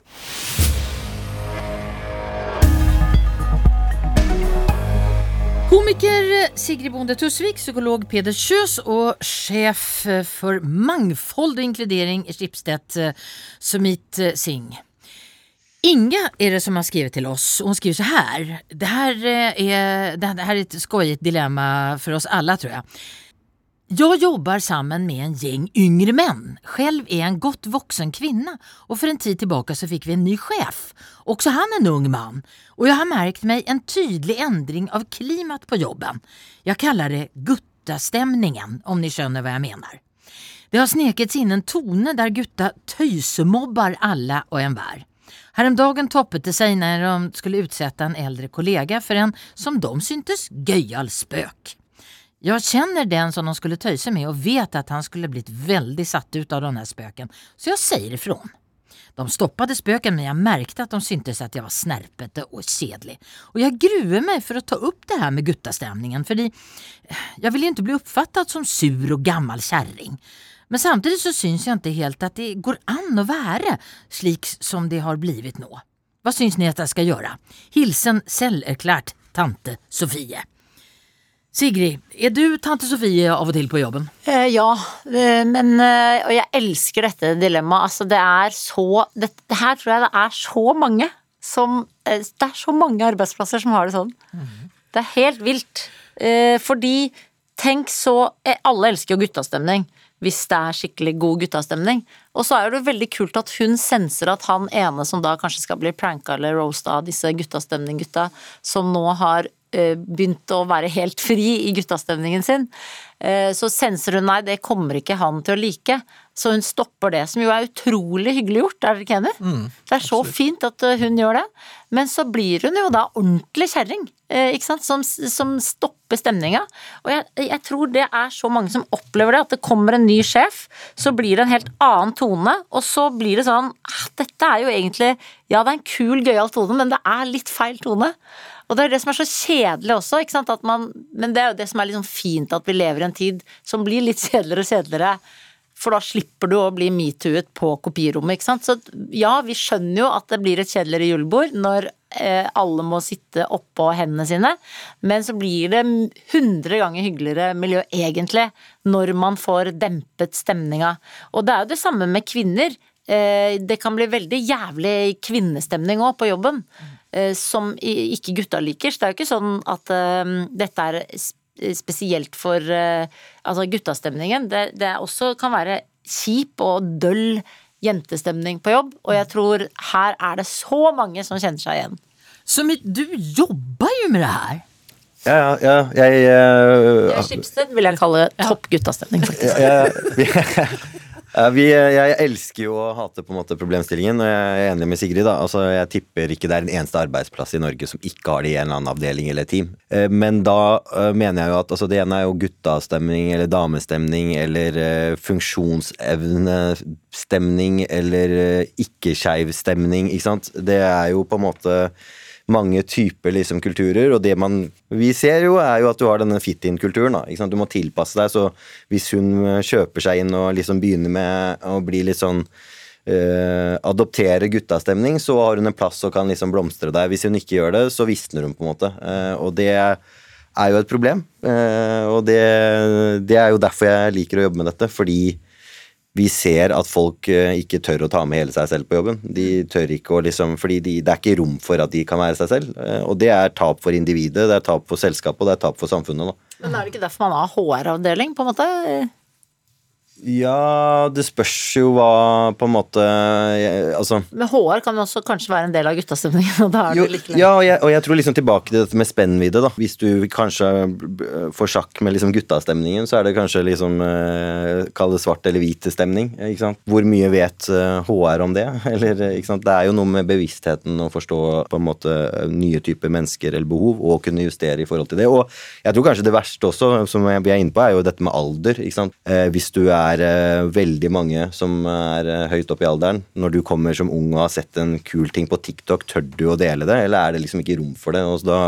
Komiker Sigrid Bonde Tusvik, psykolog Peder Kjøs og sjef for mangfold og inkludering i Schibsted, Sumit Singh. Inga er det som har skrevet til oss. hun skriver så her. Det her er, det här är ett skojigt dilemma for oss alle, tror jag. Jag jobbar sammen med en gäng yngre män. Själv är en godt voksen kvinne og for en tid tilbake så fikk vi en ny chef. Også han en ung man. Og jeg har märkt meg en tydelig endring av klimat på jobben. Jeg kaller det guttastemningen, om ni skjønner hva jeg mener. Det har snekits inn en tone der gutta tøysemobbar alle og en var. Häromdagen toppet det seg når de skulle utsette en eldre kollega for en, som de syntes, gøyal spök. Jag känner den som de skulle töjsa med och vet att han skulle blivit väldigt satt ut av de här spöken, så jag säger ifrån. De stoppade spöken men jag märkte att de syntes att jag var snärpete och kedlig. Och jag gruer mig för att ta upp det här med guttastämningen för jag vill ju inte bli uppfattad som sur och gammal kärring. Men samtidigt så syns jag inte helt att det går an att vara slik som det har blivit nå. Vad syns ni att jag ska göra? Hilsen selverklært tante Sofie. Sigrid, er du tante Sofie av og til på jobben? Eh, ja, eh, men eh, Og jeg elsker dette dilemmaet. Altså, det er så det, det, her tror jeg det er så mange som Det er så mange arbeidsplasser som har det sånn. Mm. Det er helt vilt. Eh, fordi tenk så Alle elsker jo guttastemning hvis det er skikkelig god guttastemning. Og så er det jo veldig kult at hun senser at han ene som da kanskje skal bli pranka eller roasta av disse guttastemning-gutta, som nå har begynt å være helt fri i guttastemningen sin, uh, så senser hun nei, det kommer ikke han til å like. Så hun stopper det, som jo er utrolig hyggelig gjort, er dere ikke enig? Mm, det er så fint at eh, hun gjør det. Men så blir hun jo da ordentlig kjerring, eh, ikke sant, som, som stopper stemninga. Og jeg, jeg, tror det er så mange som opplever det, at det kommer en ny sjef, så blir det en helt annen tone, og så blir det sånn ah, Dette er jo egentlig Ja, det er en kul, gøyal tone, men det er litt feil tone. Og det er det som er så kjedelig også, ikke sant, man, men det er jo det som er liksom fint at vi lever i en tid som blir litt kjedeligere og kjedeligere for da slipper du å bli metooet på kopirommet, ikke sant. Så ja, vi skjønner jo at det blir et kjedeligere julebord når eh, alle må sitte oppå hendene sine, men så blir det hundre ganger hyggeligere miljø egentlig når man får dempet stemninga. Og det er jo det samme med kvinner. Eh, det kan bli veldig jævlig kvinnestemning òg på jobben. Eh, som ikke gutta liker. Så det er jo ikke sånn at uh, dette er spesielt for altså guttastemningen. Det, det også kan være kjip og døll jentestemning på jobb, og jeg tror her er det så mange som kjenner seg igjen. Så du jobber jo med det her? Ja, ja, ja. Jeg, uh, Skipsted vil jeg kalle topp guttastemning, faktisk. Ja, ja, vi, jeg elsker jo å hate på en måte problemstillingen, og jeg er enig med Sigrid. da, altså Jeg tipper ikke det er en eneste arbeidsplass i Norge som ikke har det i en eller annen avdeling eller team. Eh, men da eh, mener jeg jo at altså det ene er jo guttastemning eller damestemning eller funksjonsevnestemning eller ikke-skeiv stemning, ikke sant. Det er jo på en måte mange typer liksom, kulturer, og det man vi ser jo, er jo at du har denne fit-in-kulturen. Du må tilpasse deg, så hvis hun eh, kjøper seg inn og liksom begynner med å bli litt sånn uh, Adoptere guttastemning, så har hun en plass og kan liksom blomstre der. Hvis hun ikke gjør det, så visner hun, på en måte. Uh, og det er jo et problem. Uh, og det, det, er jo derfor jeg liker å jobbe med dette, fordi vi ser at folk eh, ikke tør å ta med hele seg selv på jobben. De tør ikke å liksom Fordi de, det er ikke rom for at de kan være seg selv. Eh, Og det er tap for individet, det er tap for selskapet, og det er tap for samfunnet. da. Men er det ikke derfor man har HR-avdeling, på en måte? Ja, det spørs jo hva på en måte jeg- Altså Men HR kan også kanskje være en del av guttastemningen, og da er jo, det like ja, og jeg, og jeg tror liksom tilbake til dette med spennvidde, da. Hvis du kanskje får sjakk med liksom guttastemningen, så er det kanskje liksom eh, Kall det svart eller hvit stemning. Ikke sant? Hvor mye vet eh, HR om det? Eller, eh, ikke sant? Det er jo noe med bevisstheten å forstå på en måte eh, nye typer mennesker eller behov, og kunne justere i forhold til det. Og jeg tror kanskje det verste også, som vi er inne på, er jo dette med alder. Ikke sant? Eh, hvis du er eh, veldig mange som er uh, høyt oppe i alderen, når du kommer som ung og har sett en kul ting på TikTok, tør du å dele det, eller er det liksom ikke rom for det? Og så da,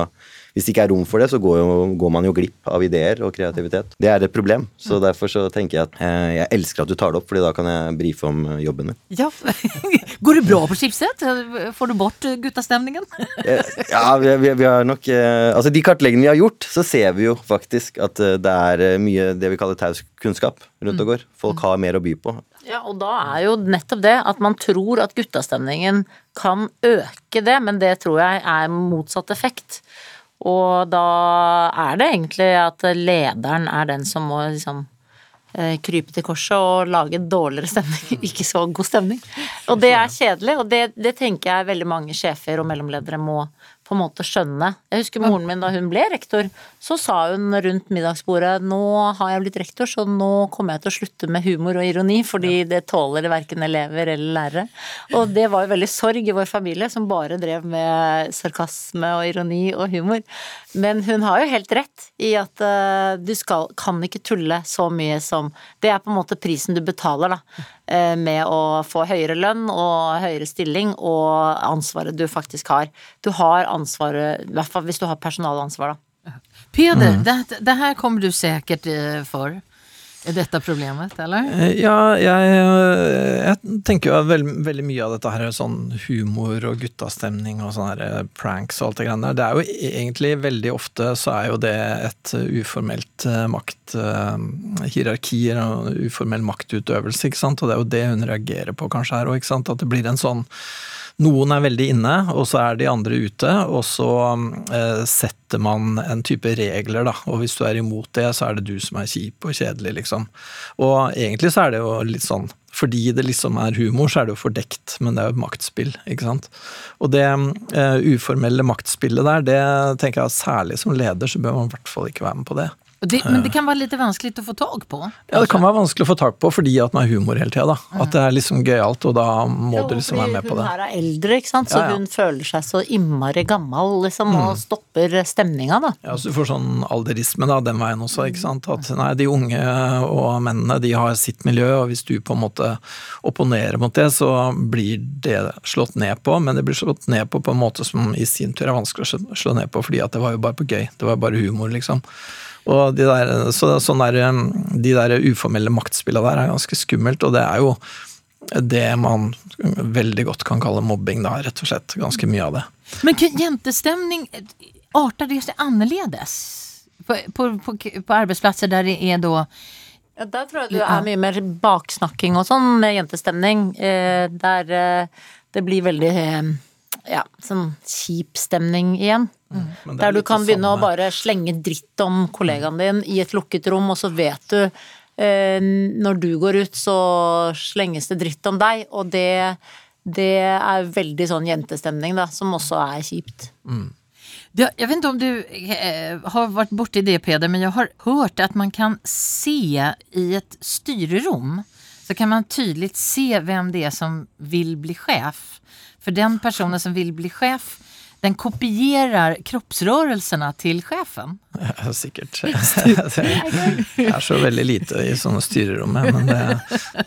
hvis det ikke er rom for det, så går, jo, går man jo glipp av ideer og kreativitet. Det er et problem. Så derfor så tenker jeg at eh, jeg elsker at du tar det opp, fordi da kan jeg brife om jobben min. Ja. Går det bra på Schibsted? Får du bort guttastemningen? Eh, Ja, vi, vi, vi har nok eh, Altså, de kartleggingene vi har gjort, så ser vi jo faktisk at eh, det er eh, mye det vi kaller taus kunnskap rundt og går. Folk har mer å by på. Ja, og da er jo nettopp det at man tror at guttastemningen kan øke det, men det tror jeg er motsatt effekt. Og da er det egentlig at lederen er den som må liksom eh, krype til korset og lage dårligere stemning, ikke så god stemning. Og det er kjedelig, og det, det tenker jeg veldig mange sjefer og mellomledere må på en måte skjønne. Jeg husker moren min da hun ble rektor, så sa hun rundt middagsbordet nå har jeg blitt rektor, så nå kommer jeg til å slutte med humor og ironi, fordi det tåler verken elever eller lærere. Og det var jo veldig sorg i vår familie, som bare drev med sarkasme og ironi og humor. Men hun har jo helt rett i at uh, du skal, kan ikke tulle så mye som Det er på en måte prisen du betaler, da. Uh, med å få høyere lønn og høyere stilling og ansvaret du faktisk har. Du har ansvaret, i hvert fall hvis du har personalansvar, da. Peder, det, det her kommer du sikkert uh, för. Är dette problemet, eller? Eh, Ja, jeg, eh, jeg tenker jo veldig, veldig mye av dette her er sånn humor og guttastemning og sånne eh, pranks og alt det greiene der. Det er jo egentlig veldig ofte så er jo det et uformelt makthierarki eller uformell maktutøvelse, ikke sant. Og det er jo det hun reagerer på kanskje her òg, ikke sant. At det blir en sånn noen er veldig inne, og så er de andre ute, og så eh, setter man en type regler, da. Og hvis du er imot det, så er det du som er kjip og kjedelig, liksom. Og egentlig så er det jo litt sånn fordi det liksom er humor, så er det jo fordekt, men det er jo et maktspill, ikke sant. Og det uh, uformelle maktspillet der, det tenker jeg at særlig som leder så bør man i hvert fall ikke være med på det. Och det, men det kan være litt vanskelig å få tak på. Ja, det kan være vanskelig å få tak på fordi at man har humor hele tida, da. At det er liksom gøyalt, og da må du liksom være med på det. Hun her er eldre, ikke sant, så Ja, ja. hun føler seg så innmari gammel, liksom, og stopper stemninga, da. Ja, så Du får sånn alderisme da, den veien også. ikke sant? At nei, De unge og mennene de har sitt miljø, og hvis du på en måte opponerer mot det, så blir det slått ned på. Men det blir slått ned på på en måte som i sin tur er vanskelig å slå- slå ned på, fordi at det var jo bare på gøy. Det var bare humor, liksom. Og de der, så, sånn der, de der uformelle maktspillene der er ganske skummelt, og det er jo det man veldig godt kan kalle mobbing, da, rett og slett. Ganske mye av det. Men jentestemning jentestämning, eh, det seg annerledes På, på, på, på arbeidsplasser der det er da Ja, der tror jeg du er mye mer baksnakking og sånn med jentestemning. Eh, der eh, det blir veldig eh, ja, sånn kjip stemning igjen. Er Der du kan begynne å bare slenge dritt om kollegaen din i et lukket rom, og så vet du eh, Når du går ut, så slenges det dritt om deg, og det, det er veldig sånn jentestemning, da, som også er kjipt. Det, jeg vet ikke om du eh, har vært borti i det Peder, men jeg har hørt at man kan se i et styrerom så kan man tydelig se hvem det er som vil bli sjef. For den personen som vil bli chef, den kopierer kroppsrørelsene til chefen. Ja, sikkert. Det er så veldig lite i sånne styrerom, men det,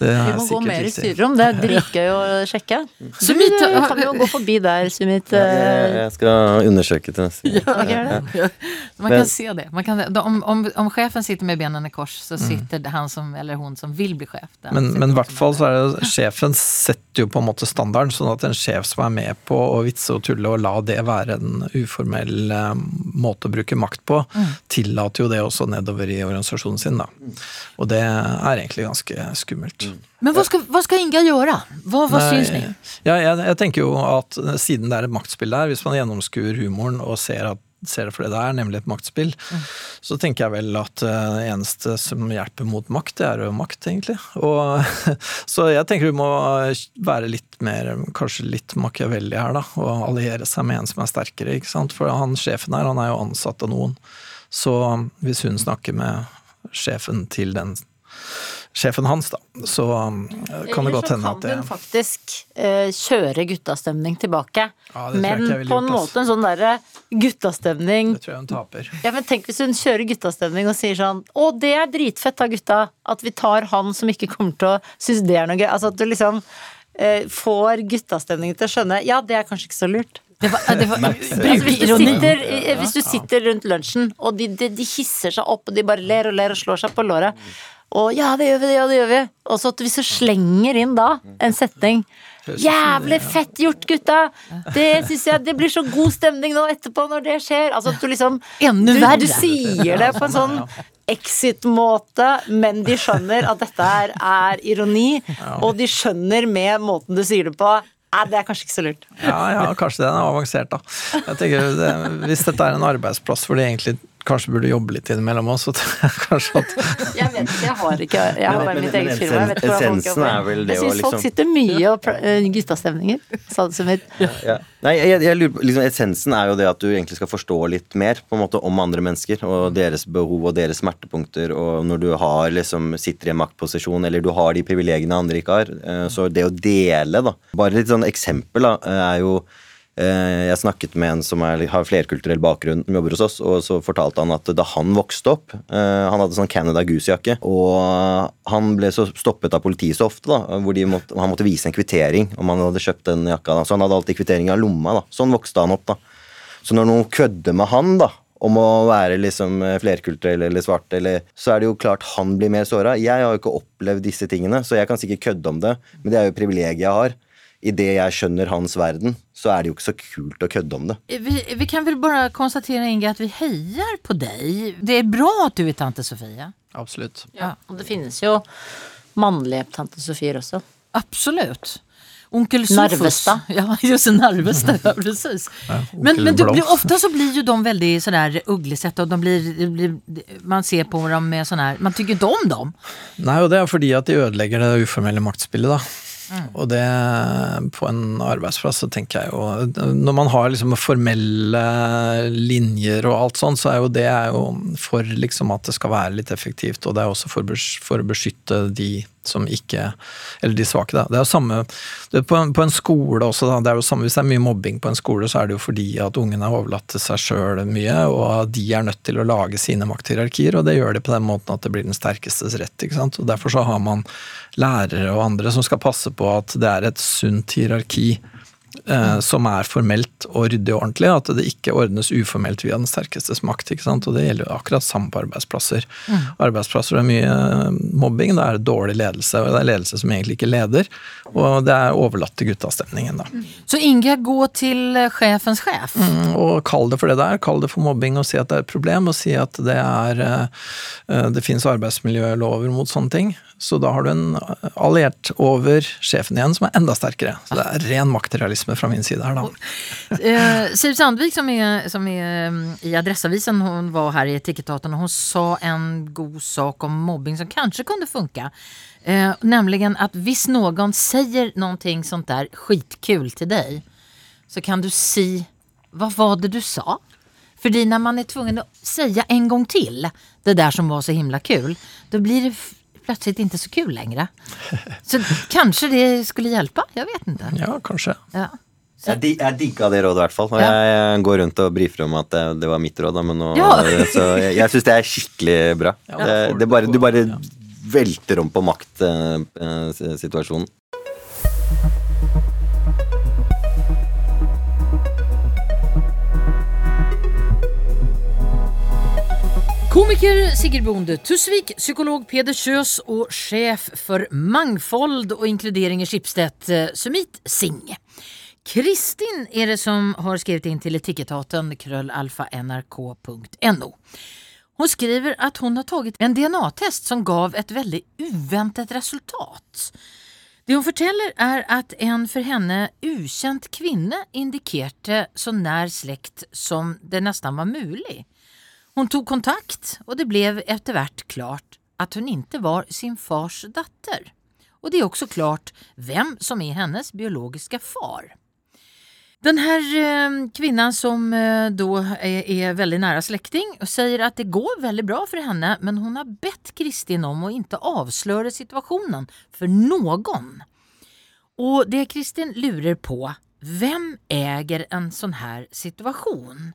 det Vi er må gå sikkert mer i styrerom, det er dritgøy å sjekke. Så vi Sumit, kan jo gå forbi der, Sumit. Jeg, jeg skal undersøke til neste gang. Ja, er? Man kan se det. Man kan, om, om, om chefen sitter med benene i kors så sitter mm. han som, eller hun som vil bli chef. Men, men i hvert fall så er det sjefen setter jo på en måte standarden, sånn at en sjef som er med på å vitse og tulle og la det være en uformell eh, måte å bruke makt på, tillater jo det også nedover i organisasjonen sin, da. Og det er egentlig ganske skummelt. Men hva skal, vad ska Inga gjøre? Hva, vad Nei, syns ni? Ja, jeg, jeg tenker jo at siden det er et maktspill der, hvis man gjennomskuer humoren og ser, at, ser det for det det er, nemlig et maktspill, så tenker jeg vel at eh, det eneste som hjelper mot makt, det er jo makt, egentlig. Og, så jeg tenker vi må være litt mer, kanskje litt Machiavelli her, da, og alliere seg med en som er sterkere, ikke sant. For han sjefen her, han er jo ansatt av noen. Så hvis hun snakker med sjefen til den sjefen hans, da, så eh, kan det godt hende at det Eller så kan hun faktisk uh, kjøre guttastemning tilbake. Ja, men på en gjort, måte en sånn derre guttastemning Det tror jeg hun taper. Ja, men tenk hvis hun kjører guttastemning og sier sånn Å, det er dritfett da, gutta. At vi tar han som ikke kommer til å synes det er noe gøy. Altså at du liksom uh, får guttastemningen til å skjønne Ja, det er kanskje ikke så lurt. Det var, det var, Altså, hvis, du sitter, eh, hvis du sitter rundt lunsjen, og de, de, de hisser seg opp, og de bare ler og ler og slår seg på låret, og ja, det gjør vi, ja, det gjør vi, og så at hvis du slenger inn da en setning Jævlig fett gjort, gutta! Det synes jeg, det blir så god stemning nå etterpå når det skjer. Altså at du liksom du, du sier det på en sånn exit-måte, men de skjønner at dette er, er ironi, og de skjønner med måten du sier det på Nei, det er kanskje ikke så lurt. Ja, ja, kanskje den er avansert, da. Jeg tenker, det, Hvis dette er en arbeidsplass hvor de egentlig kanskje burde jobbe litt innimellom oss, kanskje at Jeg vet ikke, jeg har ikke Jeg har bare mitt eget firma. Jeg essensen er vel det å liksom Jeg syns folk sitter mye og eh, guttastemninger, sa det som et Ja. Nei, jeg, jeg lurer på, liksom, Essensen er jo det at du egentlig skal forstå litt mer på en måte om andre mennesker og deres behov og deres smertepunkter. Og når du har, liksom, sitter i en maktposisjon eller du har de privilegiene andre ikke har. eh, Så det å dele, da Bare litt sånn eksempel da, er jo eh, jeg snakket med en som er, har flerkulturell bakgrunn, som jobber hos oss, og så fortalte han at da han vokste opp eh, Han hadde sånn Canada Goose-jakke, og han ble så stoppet av politiet så ofte, da, hvor måtte, han måtte vise en kvittering om han hadde kjøpt den jakka. Da. Så han hadde alltid kvittering av lomma. da. Sånn vokste han opp. da. Så når noen kødder med han da, om å være liksom eh, flerkulturell eller svart, eller, så er det jo klart han blir mer såra. Jeg har jo ikke opplevd disse tingene, så jeg kan sikkert kødde om det, men det er jo privilegiet jeg har. Idet jeg skjønner hans verden, så er det jo ikke så kult å kødde om det. Vi, vi kan väl bara konstatera Inge att vi hejar på dig. Det är bra att du är tante Sofia. Absolutt. Ja. Og det finnes jo mannlige tante Sofier også. Absolut. Onkel Sofus. Narvesta. Ja, just Narvesta. Ja, precis. men men du, blir- ofta så blir ju de väldigt sådär ugglesätta och de blir, blir, man ser på dem med sån här, man tycker inte om dem. Nei, og det er fordi at de ødelegger det uformelle maktspillet, da. Og det på en arbeidsplass, så tenker jeg jo Når man har liksom formelle linjer og alt sånn, så er jo det er jo for liksom at det skal være litt effektivt, og det er også for å beskytte de som ikke Eller de svake, da. Det er jo samme det er på, en, på en skole også, da. Det er jo samme, hvis det er mye mobbing på en skole, så er det jo fordi at ungene er overlatt til seg sjøl mye, og de er nødt til å lage sine makthierarkier, og det gjør de på den måten at det blir den sterkestes rett. ikke sant? Og Derfor så har man lærere og andre som skal passe på at det er et sunt hierarki eh, som er formelt og ryddig og ordentlig, at det ikke ordnes uformelt via den sterkestes makt. ikke sant? Og det gjelder jo akkurat samme på arbeidsplasser. Arbeidsplasser er mye eh, mobbing, da er det dårlig ledelse, og det er ledelse som egentlig ikke leder, og det er overlatt til guttastemningen, da. Så Inge, gå til sjefens sjef? Mm, Og kall det for det der, kall det for mobbing og si at det er et problem, og si at det er eh, eh, Det finnes arbeidsmiljølover mot sånne ting. Så da har du en alliert over sjefen igjen som er enda sterkere. Så det er ren maktrealisme fra min side her, da. Eh, Siv Sandvik som er, som är mm, i Adressavisen, hun var her i Etikettaten og hun sa en god sak om mobbing som kanskje kunde funka. Eh, nemlig at hvis noen sier noe sånt der skitkul til deg, så kan du si, Hva var det du sa? Fordi når man er tvungen å si en gang til det der som var så himla kul, da blir det plötsligt inte så kul längre. Så kanskje det skulle hjelpe? Jeg vet ikke. Ja, kanskje. Ja. Jeg, jeg digga det rådet, i hvert fall. Og Ja. jeg går rundt og brifer om at det, det var mitt råd, da, men nå Ja. Så jeg, jeg syns det er skikkelig bra. Ja, det, det du bare, du bare velter om på maktsituasjonen. Komiker Sigrid Bonde Tusvik, psykolog Peder Kjøs og sjef for mangfold og inkludering i Schibsted, eh, Sumit Singh. Kristin er det som har skrevet in til etikettaten krøllalfa.nrk.no. Hun skriver at hun har tatt en DNA-test som gav et veldig uventet resultat. Det hun forteller er at en for henne ukjent kvinne indikerte så nær slekt som det nesten var mulig. Hun tok kontakt, og det ble etter hvert klart at hun ikke var sin fars datter. Og det er også klart hvem som er hennes biologiske far. Den här eh, kvinnan som eh, då är, är väldigt nära släkting säger att det går väldigt bra för henne men hon har bett Kristin om att inte avslöja situationen för någon. Och det Kristin lurer på, vem äger en sån här situation?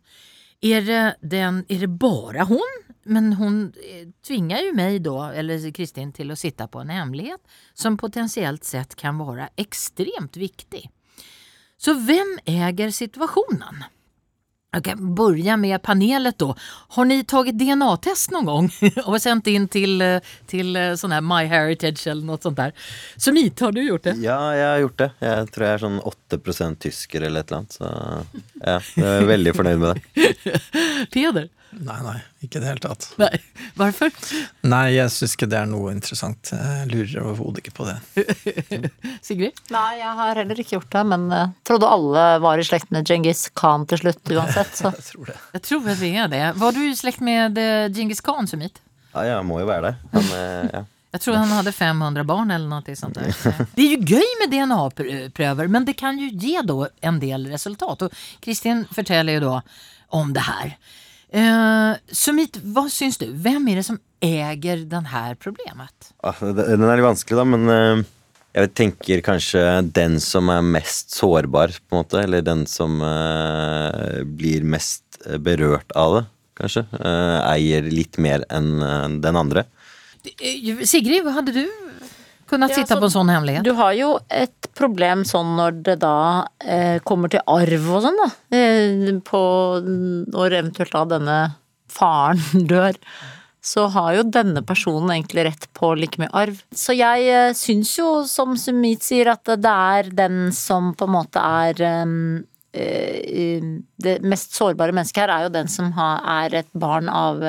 Är det, den, är det bara hon? Men hon eh, tvingar ju mig då, eller Kristin, till att sitta på en hemlighet som potentiellt sett kan vara extremt viktig. Så vem äger situationen? Jag kan börja med panelet då. Har ni tagit DNA-test någon gång och sänt in till, till eh, sån här MyHeritage eller något sånt där? Sumit, har du gjort det? Ja, jeg har gjort det. Jeg tror jeg er sånn 8% tysker eller et eller annet. Så ja, jeg er veldig fornøyd med det. Peder? Nei, nei, ikke i det hele tatt. Nei, Hvorfor? Nei, jeg syns ikke det er noe interessant. Jeg lurer overhodet ikke på det. Sigrid? Nei, jeg har heller ikke gjort det, men uh, trodde alle var i slekt med Djengis Khan til slutt uansett, så Jeg tror det. Jeg tror vi er det. Var du i slekt med Djengis Genghis Khan, Sumit? Ja, jeg må jo være det. Men eh, ja. Jeg tror han hadde 500 barn eller noe sånt Der. Det er jo gøy med DNA-prøver, men det kan jo gi en del resultat. Og Kristin forteller jo da om det här. Eh, Sumit, hva syns du? Hvem er det som eier denne problemet? Ah, Den er litt vanskelig, da, men eh, jeg tenker kanskje den som er mest sårbar, på en måte. Eller den som eh, blir mest eh, berørt av det, kanskje. eier litt mer enn den andre. Sigrid, hva hadde du kunnat Ja, sitta på en sånn hemmelighet. Du har jo et problem sånn når det da eh, kommer til arv og sånn, da. Eh, på når eventuelt da denne faren dør. Så har jo denne personen egentlig rett på like mye arv. Så jeg eh, syns jo, som Sumit sier, at det er den som på en måte er eh, eh, Det mest sårbare mennesket her er jo den som har, er et barn av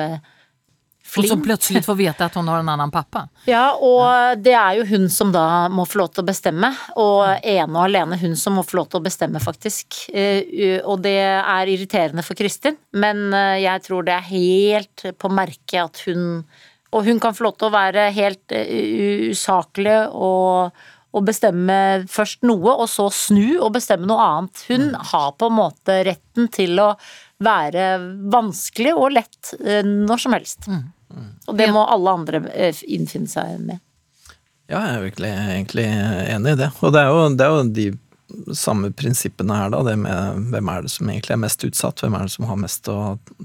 eh, Og så plutselig plötsligt får vite at hun har en annen pappa. Ja, og det er jo hun som da må få lov til å bestemme, og ene og alene hun som må få lov til å bestemme, faktisk. Eh, Og det er irriterende for Kristin, men eh, jeg tror det er helt på merket at hun Og hun kan få lov til å være helt eh, usaklig og, å bestemme først noe, og så snu og bestemme noe annet. Hun har på en måte retten til å være vanskelig og lett når som helst. Og det må alle andre eh, innfinne seg med. Ja, jeg er virkelig egentlig enig i det. Og det er jo, det er jo de samme prinsippene her, da. Det med hvem er det som egentlig er mest utsatt, hvem er det som har mest å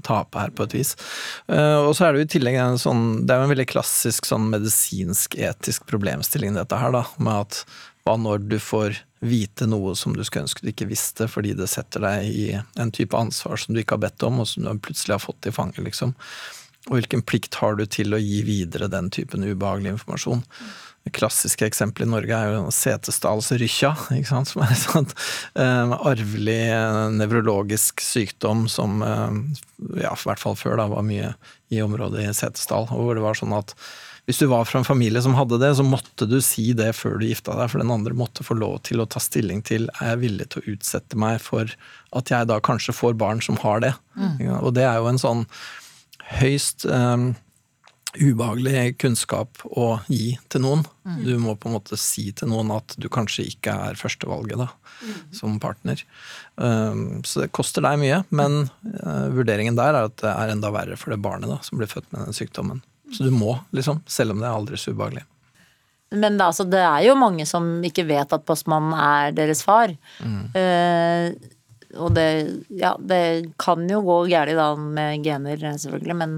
tape her, på et vis. Eh, og så er det jo i tillegg en sånn Det er jo en veldig klassisk sånn medisinsk-etisk problemstilling, dette her, da. Med at hva når du får vite noe som du skulle ønske du ikke visste, fordi det setter deg i en type ansvar som du ikke har bedt om, og som du plutselig har fått i fanget, liksom. Og hvilken plikt har du til å gi videre den typen ubehagelig informasjon? Det klassiske eksempelet i Norge er jo setesdalsrykkja, som er en sånn eh, arvelig eh, nevrologisk sykdom som eh, ja, i hvert fall før da, var mye i området i Setesdal, hvor det var sånn at hvis du var fra en familie som hadde det, så måtte du si det før du gifta deg, for den andre måtte få lov til å ta stilling til er jeg villig til å utsette meg for at jeg da kanskje får barn som har det. Og det er jo en sånn høyst eh, ubehagelig kunnskap å gi til noen. Du må på en måte si til noen at du kanskje ikke er førstevalget da, som partner. Um, så det koster deg mye, men uh, vurderingen der er at det er enda verre for det barnet da, som blir født med den sykdommen. Så du må, liksom, selv om det er aldri så ubehagelig. Men det, altså, det er jo mange som ikke vet at postmannen er deres far. Eh, og det, ja, det kan jo gå galt da med gener, selvfølgelig, men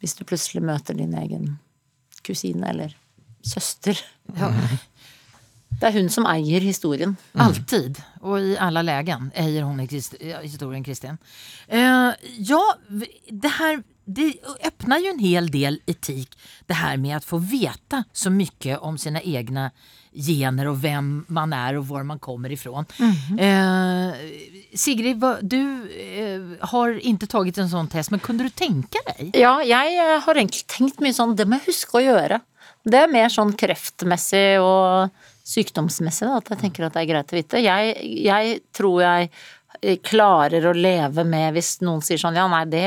hvis du plutselig møter din egen kusine eller søster Ja, Det er hun som eier historien. Alltid og i alle lägen eier ja, historien Kristin. Uh, ja, det her det öppnar ju en hel del etik det her med å få veta så mye om sina egna gener och vem man är och var man kommer ifrån. Eh, Sigrid, vad- du eh, har inte tagit en sånn test, men kunne du tenke deg? Ja, jeg eh, har egentlig tenkt mye sånn, det må jeg huske å gjøre. Det er mer sånn kreftmessig og sykdomsmessig da, at jeg tenker at det er greit å vite. Jeg, jeg tror jeg eh, klarer å leve med hvis noen sier sånn, ja nei, det,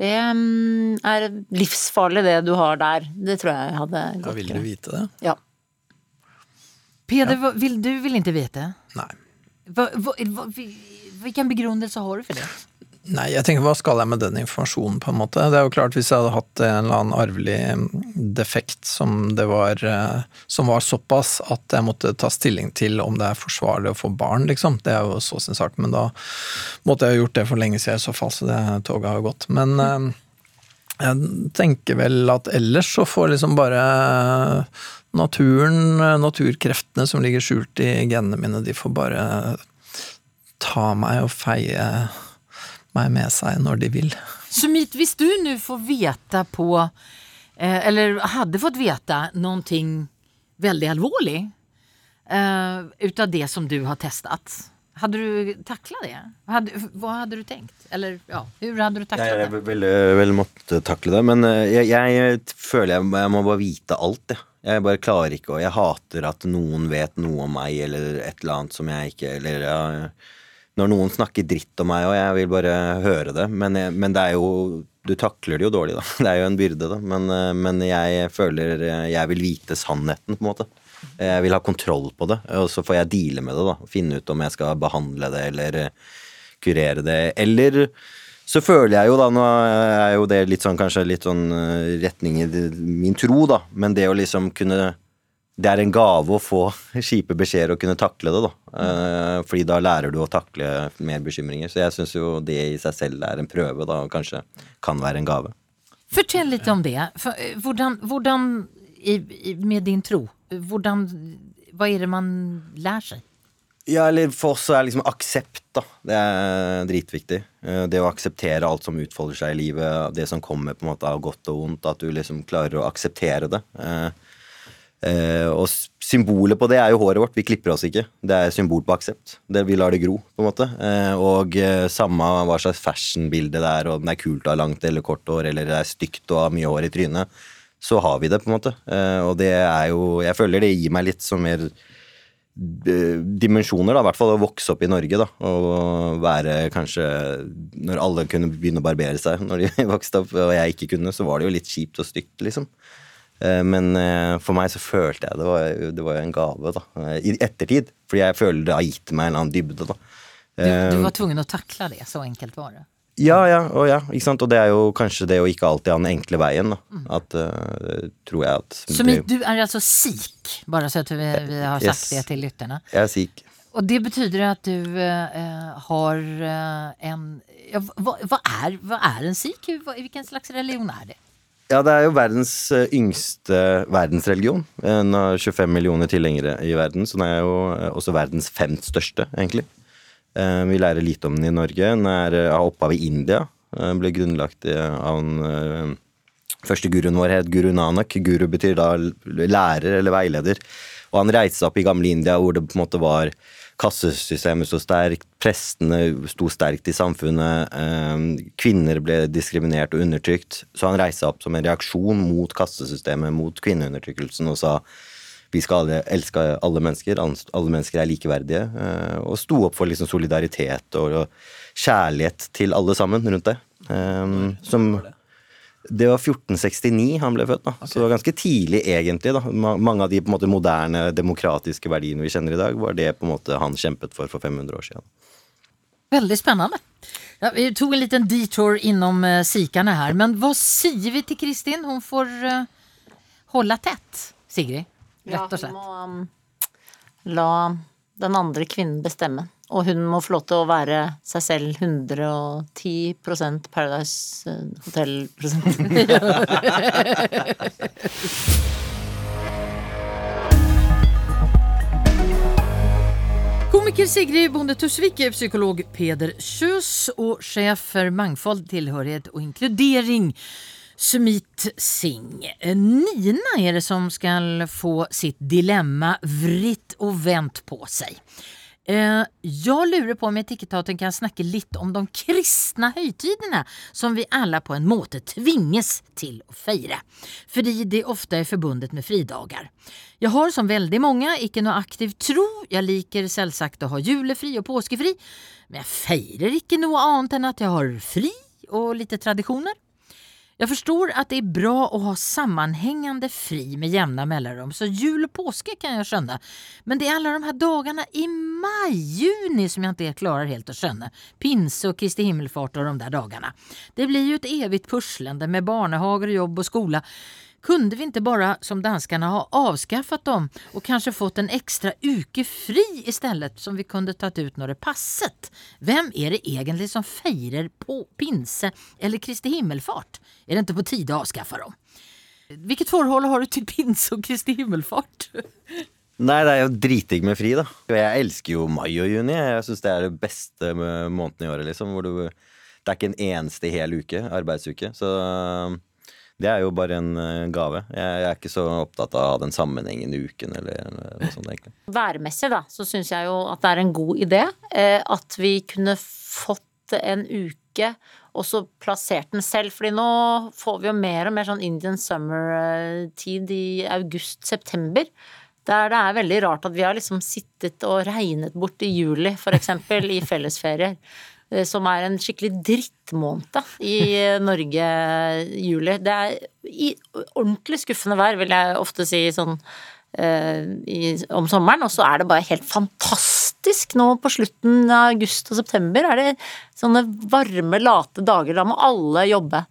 det mm, er livsfarlig det du har der. Det tror jeg hadde gått Ja, gått vil du vite det? Ja. Peder, ja. vill, du vill inte veta? Nei. Va, va, va, vi- vilken begrunnelse har du för det? Nei, jeg tenker hva skal jeg med den informasjonen, på en måte. Det er jo klart, hvis jeg hadde hatt en eller annen arvelig defekt som det var eh, Som var såpass at jeg måtte ta stilling til om det er forsvarlig å få barn, liksom. Det er jo så sin sak, men da måtte jeg jo gjort det for lenge siden i så fall, så det toget har jo gått. Men mm. jeg tenker vel at ellers så får liksom bare naturen, naturkreftene som ligger skjult i genene mine, de får bare ta meg og feie meg med seg når de vil. Sumit, hvis du nå får vite på, eh, eller hadde fått vite noe veldig alvorlig ut av det som du har testet hadde du takla det? Hadde, hva hadde du tenkt? Eller ja, hvordan hadde du takla det? jeg ville vel måtte takle det, men eh, jeg, jeg føler jeg, jeg må bare vite alt, jeg. Jeg bare klarer ikke, og jeg hater at noen vet noe om meg, eller et eller annet som jeg ikke Eller ja, når noen snakker dritt om meg, og jeg vil bare høre det, men, jeg, men det er jo Du takler det jo dårlig, da. Det er jo en byrde, da. Men, eh, men jeg føler eh, jeg vil vite sannheten, på en måte. Jeg vil ha kontroll på det, og så får jeg deale med det, da. Finne ut om jeg skal behandle det, eller eh, kurere det. Eller så føler jeg jo da, nå er jo det litt sånn kanskje litt sånn eh, retning i min tro, da, men det å liksom kunne Det er en gave å få kjipe beskjeder og kunne takle det, da. Mm. fordi da lærer du å takle mer bekymringer. Så jeg syns jo det i seg selv er en prøve, da, og kanskje kan være en gave. Fortell litt om det. Eh, hvordan, hvordan med din tro, hvordan, hva er det man lærer seg? Ja, eller for oss er liksom aksept, da. Det er dritviktig. Eh, Det å akseptere alt som utfolder seg i livet, det som kommer på en måte av godt og vondt, at du liksom klarer å akseptere det. Eh, eh, Og symbolet på det er jo håret vårt. Vi klipper oss ikke. Det er symbol på aksept. Vi lar det gro, på en måte. Og samme hva slags fashionbilde det er, om det er kult å ha langt eller kort hår, eller det er stygt å ha mye hår i trynet, så har vi det, på en måte. Og det er jo Jeg føler det gir meg litt som mer dimensjoner, da, i hvert fall å vokse opp i Norge, da, og være kanskje Når alle kunne begynne å barbere seg når de vokste opp, og jeg ikke kunne, så var det jo litt kjipt og stygt, liksom. Eh, Men eh, for meg så følte jeg det var, det var en gave, da, eh, i ettertid. Fordi jeg føler det har gitt meg en eller annen dybde, da. Du, Eh, du var tvungen å takle det, så enkelt var det. Ja, ja, og ja, ikke sant. Og det er jo kanskje det å ikke alltid ha den enkle veien, da. At uh, tror jeg at Sumit, du er altså sikh, bare så at vi, vi har sagt Yes. det til lytterne. Jeg er sikh. Og det betyder at du uh, har eh, en ja, hva, hva, er, hva er en sikh? Hvilken slags religion er det? Ja, det er jo verdens yngste verdensreligion. Den har 25 millioner tilhengere i verden, så den er jo også verdens femt største, egentlig. Eh, Vi lærer lite om den i Norge. Den er, av har opphav i India. Den ble grunnlagt eh, av den eh, første guruen vår, het Guru Nanak. Guru betyr da lærer eller veileder. Og han reiste opp i gamle India hvor det på en måte var kassesystemet så sterkt, prestene sto sterkt i samfunnet, eh, kvinner ble diskriminert og undertrykt. Så han reiste opp som en reaksjon mot kassesystemet, mot kvinneundertrykkelsen, og sa vi skal alle elske alle mennesker, alle mennesker er likeverdige, eh, og sto opp for liksom solidaritet og, og kjærlighet til alle sammen rundt det. Eh, som det var 1469 han ble født, da. så det var ganske tidlig egentlig. da. Mange av de på en måte moderne demokratiske verdiene vi kjenner i dag, var det på en måte han kjempet for for 500 år siden. Veldig spennende. Ja, vi tok en liten detour innom uh, sikene her, men hva sier vi til Kristin? Hun får uh, holde tett, Sigrid. Rett og Ja, hun må um, la den andre kvinnen bestemme. Og hun må få lov til å være seg selv 110 Paradise eh, Hotel-prosent. Komiker Sigrid Bonde Tusvik, psykolog Peder Kjøs og sjef for mangfold, tilhørighet og inkludering Sumit Singh. Nina er det som skal få sitt dilemma vritt og vänt på seg. Eh, jeg lurer på om Etikettaten kan snakke litt om de kristne høytidene som vi alle på en måte tvinges til å feire, fordi det ofte er forbundet med fridager. Jeg har som veldig mange ikke noe aktiv tro, jeg liker selvsagt å ha julefri og påskefri, men jeg feirer ikke noe annet enn at jeg har fri og litt tradisjoner. Jeg forstår at det er bra å ha sammanhängande fri med jämna mellanrum, så jul og påske kan jeg skjønne, men det er alle de her dagene i maj, juni som jeg ikke klarer helt å skjønne. Pinse og Kristi himmelfart og de der dagene. Det blir jo et evig pusslande med barnehager, jobb og skole. Kunde vi ikke bare, som danskene, ha avskaffet dem og kanskje fått en ekstra uke fri i stedet, som vi kunne tatt ut når det passet? Hvem er det egentlig som feirer på pinse eller Kristi himmelfart? Er det ikke på tide å avskaffe dem? Hvilket forhold har du til pinse og Kristi himmelfart? Nei, det er jo dritdigg med fri, da. Jeg elsker jo mai og juni. Jeg syns det er det beste måneden i året, liksom. Hvor du Det er ikke en eneste hel uke, arbeidsuke. Så det er jo bare en eh, gave. Jeg, er ikke så opptatt av den sammenhengen i uken eller noe sånt, egentlig. Værmessig, da, så syns jeg jo at det er en god idé eh, at vi kunne fått en uke og så plassert den selv. fordi nå får vi jo mer og mer sånn Indian summer-tid i august-september. Der det er veldig rart at vi har liksom sittet og regnet bort i juli, eksempel, i fellesferier. Eh, Som er en skikkelig drittmåned i Norge, juli. Det er ordentlig skuffende vær, vil jeg ofte si sånn eh, i, om sommeren. Og så er det bare helt fantastisk nå på slutten av august og september. Er det sånne varme, late dager. Da må alle jobbe.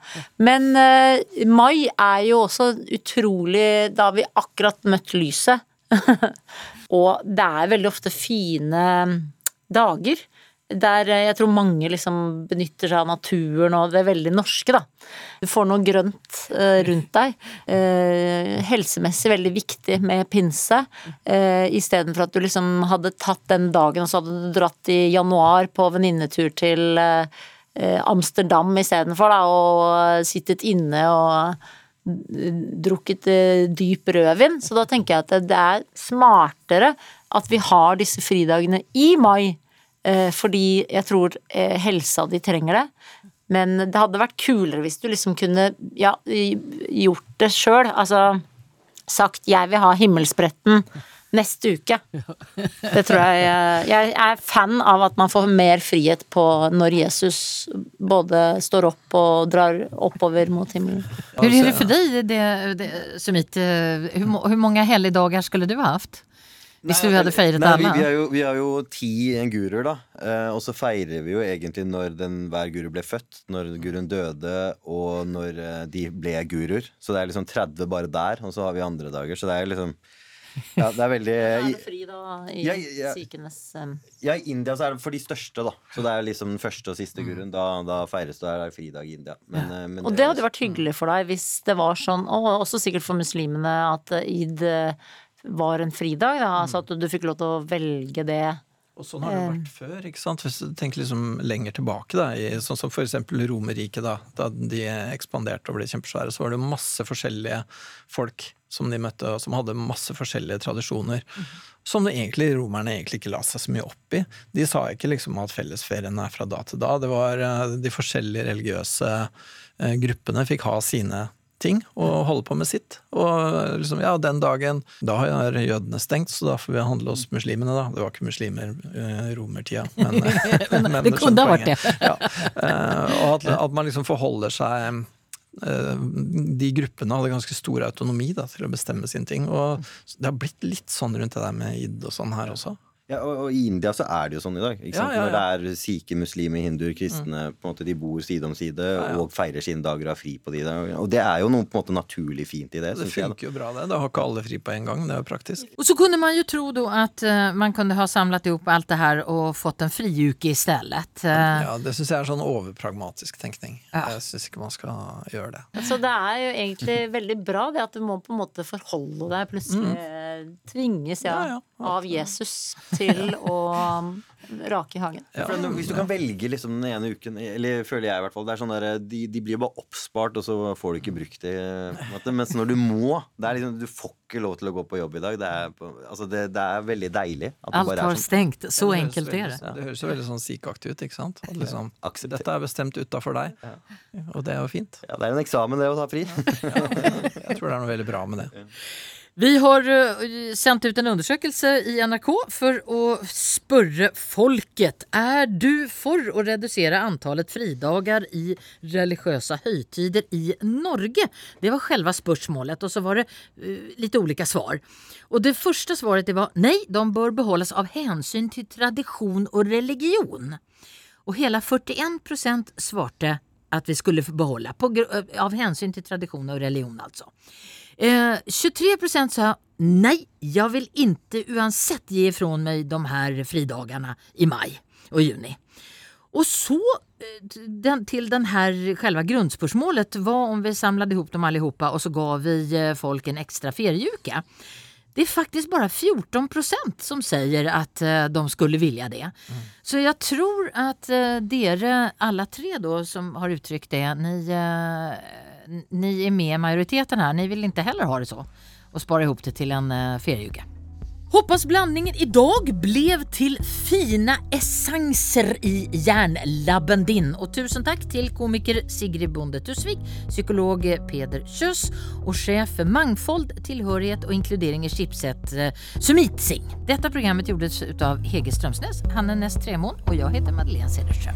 Men uh, mai er jo også utrolig Da har vi akkurat møtt lyset. og det er veldig ofte fine dager. Der eh, jeg tror mange liksom benytter seg av naturen og det er veldig norske, da. Du får noe grønt eh, rundt deg. Eh, helsemessig veldig viktig med pinse. Istedenfor at du liksom hadde tatt den dagen og så hadde du dratt i januar på venninnetur til Amsterdam istedenfor, da, og sittet inne og drukket dyp rødvin. Så da tenker jeg at det er smartere at vi har disse fridagene i mai, fordi jeg tror eh, helsa di trenger det. Men det hadde vært kulere hvis du liksom kunne ja, gjort det sjøl. Altså sagt 'jeg vil ha himmelspretten' neste uke. Det tror jeg eh, Jeg er fan av at man får mer frihet på når Jesus både står opp og drar oppover mot himmelen. Hvordan er det for deg, det, det, Sumit? Hvor mange helligdagar skulle du ha haft? Hvis du hadde feiret Nei, vi, vi, er jo, vi er jo ti guruer, da. Eh, og så feirer vi jo egentlig når den, hver guru ble født. Når guruen døde, og når eh, de ble guruer. Så det er liksom 30 bare der, og så har vi andre dager. Så det er liksom Ja, det er veldig Er det fri da i Ja, ja. sykenes um... ja, I India så er det for de største, da. Så det er liksom den første og siste guruen. Da, da feires det, er det fridag i India. Men, ja. men Og det hadde vært hyggelig for deg hvis det var sånn, og også sikkert for muslimene, at eh, id eh, var en fridag. Da. Altså at du fikk lov til å velge det. Og sånn har det vært før. ikke sant? Hvis du tenker liksom lenger tilbake, da, i, sånn som eksempel Romerriket, da, da de ekspanderte og ble kjempesvære, så var det masse forskjellige folk som de møtte, og som hadde masse forskjellige tradisjoner. Som det egentlig, romerne egentlig ikke la seg så mye opp i. De sa ikke liksom at fellesferien er fra da til da. Det var eh, De forskjellige religiøse eh, gruppene fikk ha sine ting og holde på med sitt. Og liksom, ja, den dagen Da har jødene stengt, så da får vi handle hos muslimene, da. Det var ikke muslimer eh, i romertida, men, men det kunne ha vært det. Ja. Eh, og at, at man liksom forholder seg eh, de gruppene hadde ganske stor autonomi da, til å bestemme sine ting. Og det har blitt litt sånn rundt det der med id og sånn her også. Ja, og, og I India så er det jo sånn i dag. Ikke Ja, sant? ja, ja. Når det er sikhe, muslimer, hinduer, kristne på en måte De bor side om side ja. og feirer sine dager og har fri på de. Der. Og det er jo noe på en måte naturlig fint i det. Det funker jo bra, det. Da har ikke alle fri på en gang. Det er jo praktisk. Og så kunne man jo tro då at eh, man kunne ha samlet ihop alt det her og fått en friuke i stedet Ja, Det syns jeg er sånn overpragmatisk tenkning. Ja. Jeg syns ikke man skal gjøre det. Så det er jo egentlig veldig bra det at du må på en måte forholde deg plutselig. Tvinges, ja, Ja, ja. av Jesus. Til å rake i hagen. For hvis du kan velge liksom den ene uken, eller føler jeg i hvert fall Det er sånn der, de, de blir bare oppspart, og så får du ikke brukt det. Mens når du må det er liksom, Du får ikke lov til å gå på jobb i dag. Det er, altså det, det er veldig deilig. At Alt bare har sånn. stengt, så Det enkelt enkelt er det. Det høres jo veldig sånn sikaktig ut, ikke sant? At liksom, dette er bestemt utafor deg, og det er jo fint. Ja, det er en eksamen, det å ta fri. Jeg tror det er noe veldig bra med det. Vi har eh, sendt ut en undersøkelse i NRK for å spørre folket. Er du for å redusere antallet fridager i religiøse høytider i Norge? Det var selve spørsmålet, og så var det litt lite olika svar. Og det første svaret det var nei, de bør beholdes av hensyn til tradisjon og religion. Og hele 41% svarte at vi skulle beholde, eh, av hensyn til tradisjon og religion altså. Eh, 23% sa nej, jag vill inte uansett ge ifrån mig de här fridagarna i maj och juni. Och så eh, den, till den här själva grundspörsmålet var om vi samlade ihop dem allihopa och så gav vi eh, folk en extra ferieuke. Det är faktiskt bara 14 procent som säger att eh, de skulle vilja det. Så jag tror att eh, dere, alla tre då som har uttryckt det, ni, eh, ni är med i majoriteten här. Ni vill inte heller ha det så och spara ihop det till en ferieuke. Hoppas blandningen idag blev till fina essenser i hjärnlabben din. Och tusen tack till komiker Sigrid Bonde Tusvik, psykolog Peder Kjös och chef för Mangfold, tillhörighet och inkludering i chipset eh, Sumit Singh. Detta programmet gjordes av Hege Strömsnäs, Hanne Näst Tremon och jag heter Madeleine Cederström.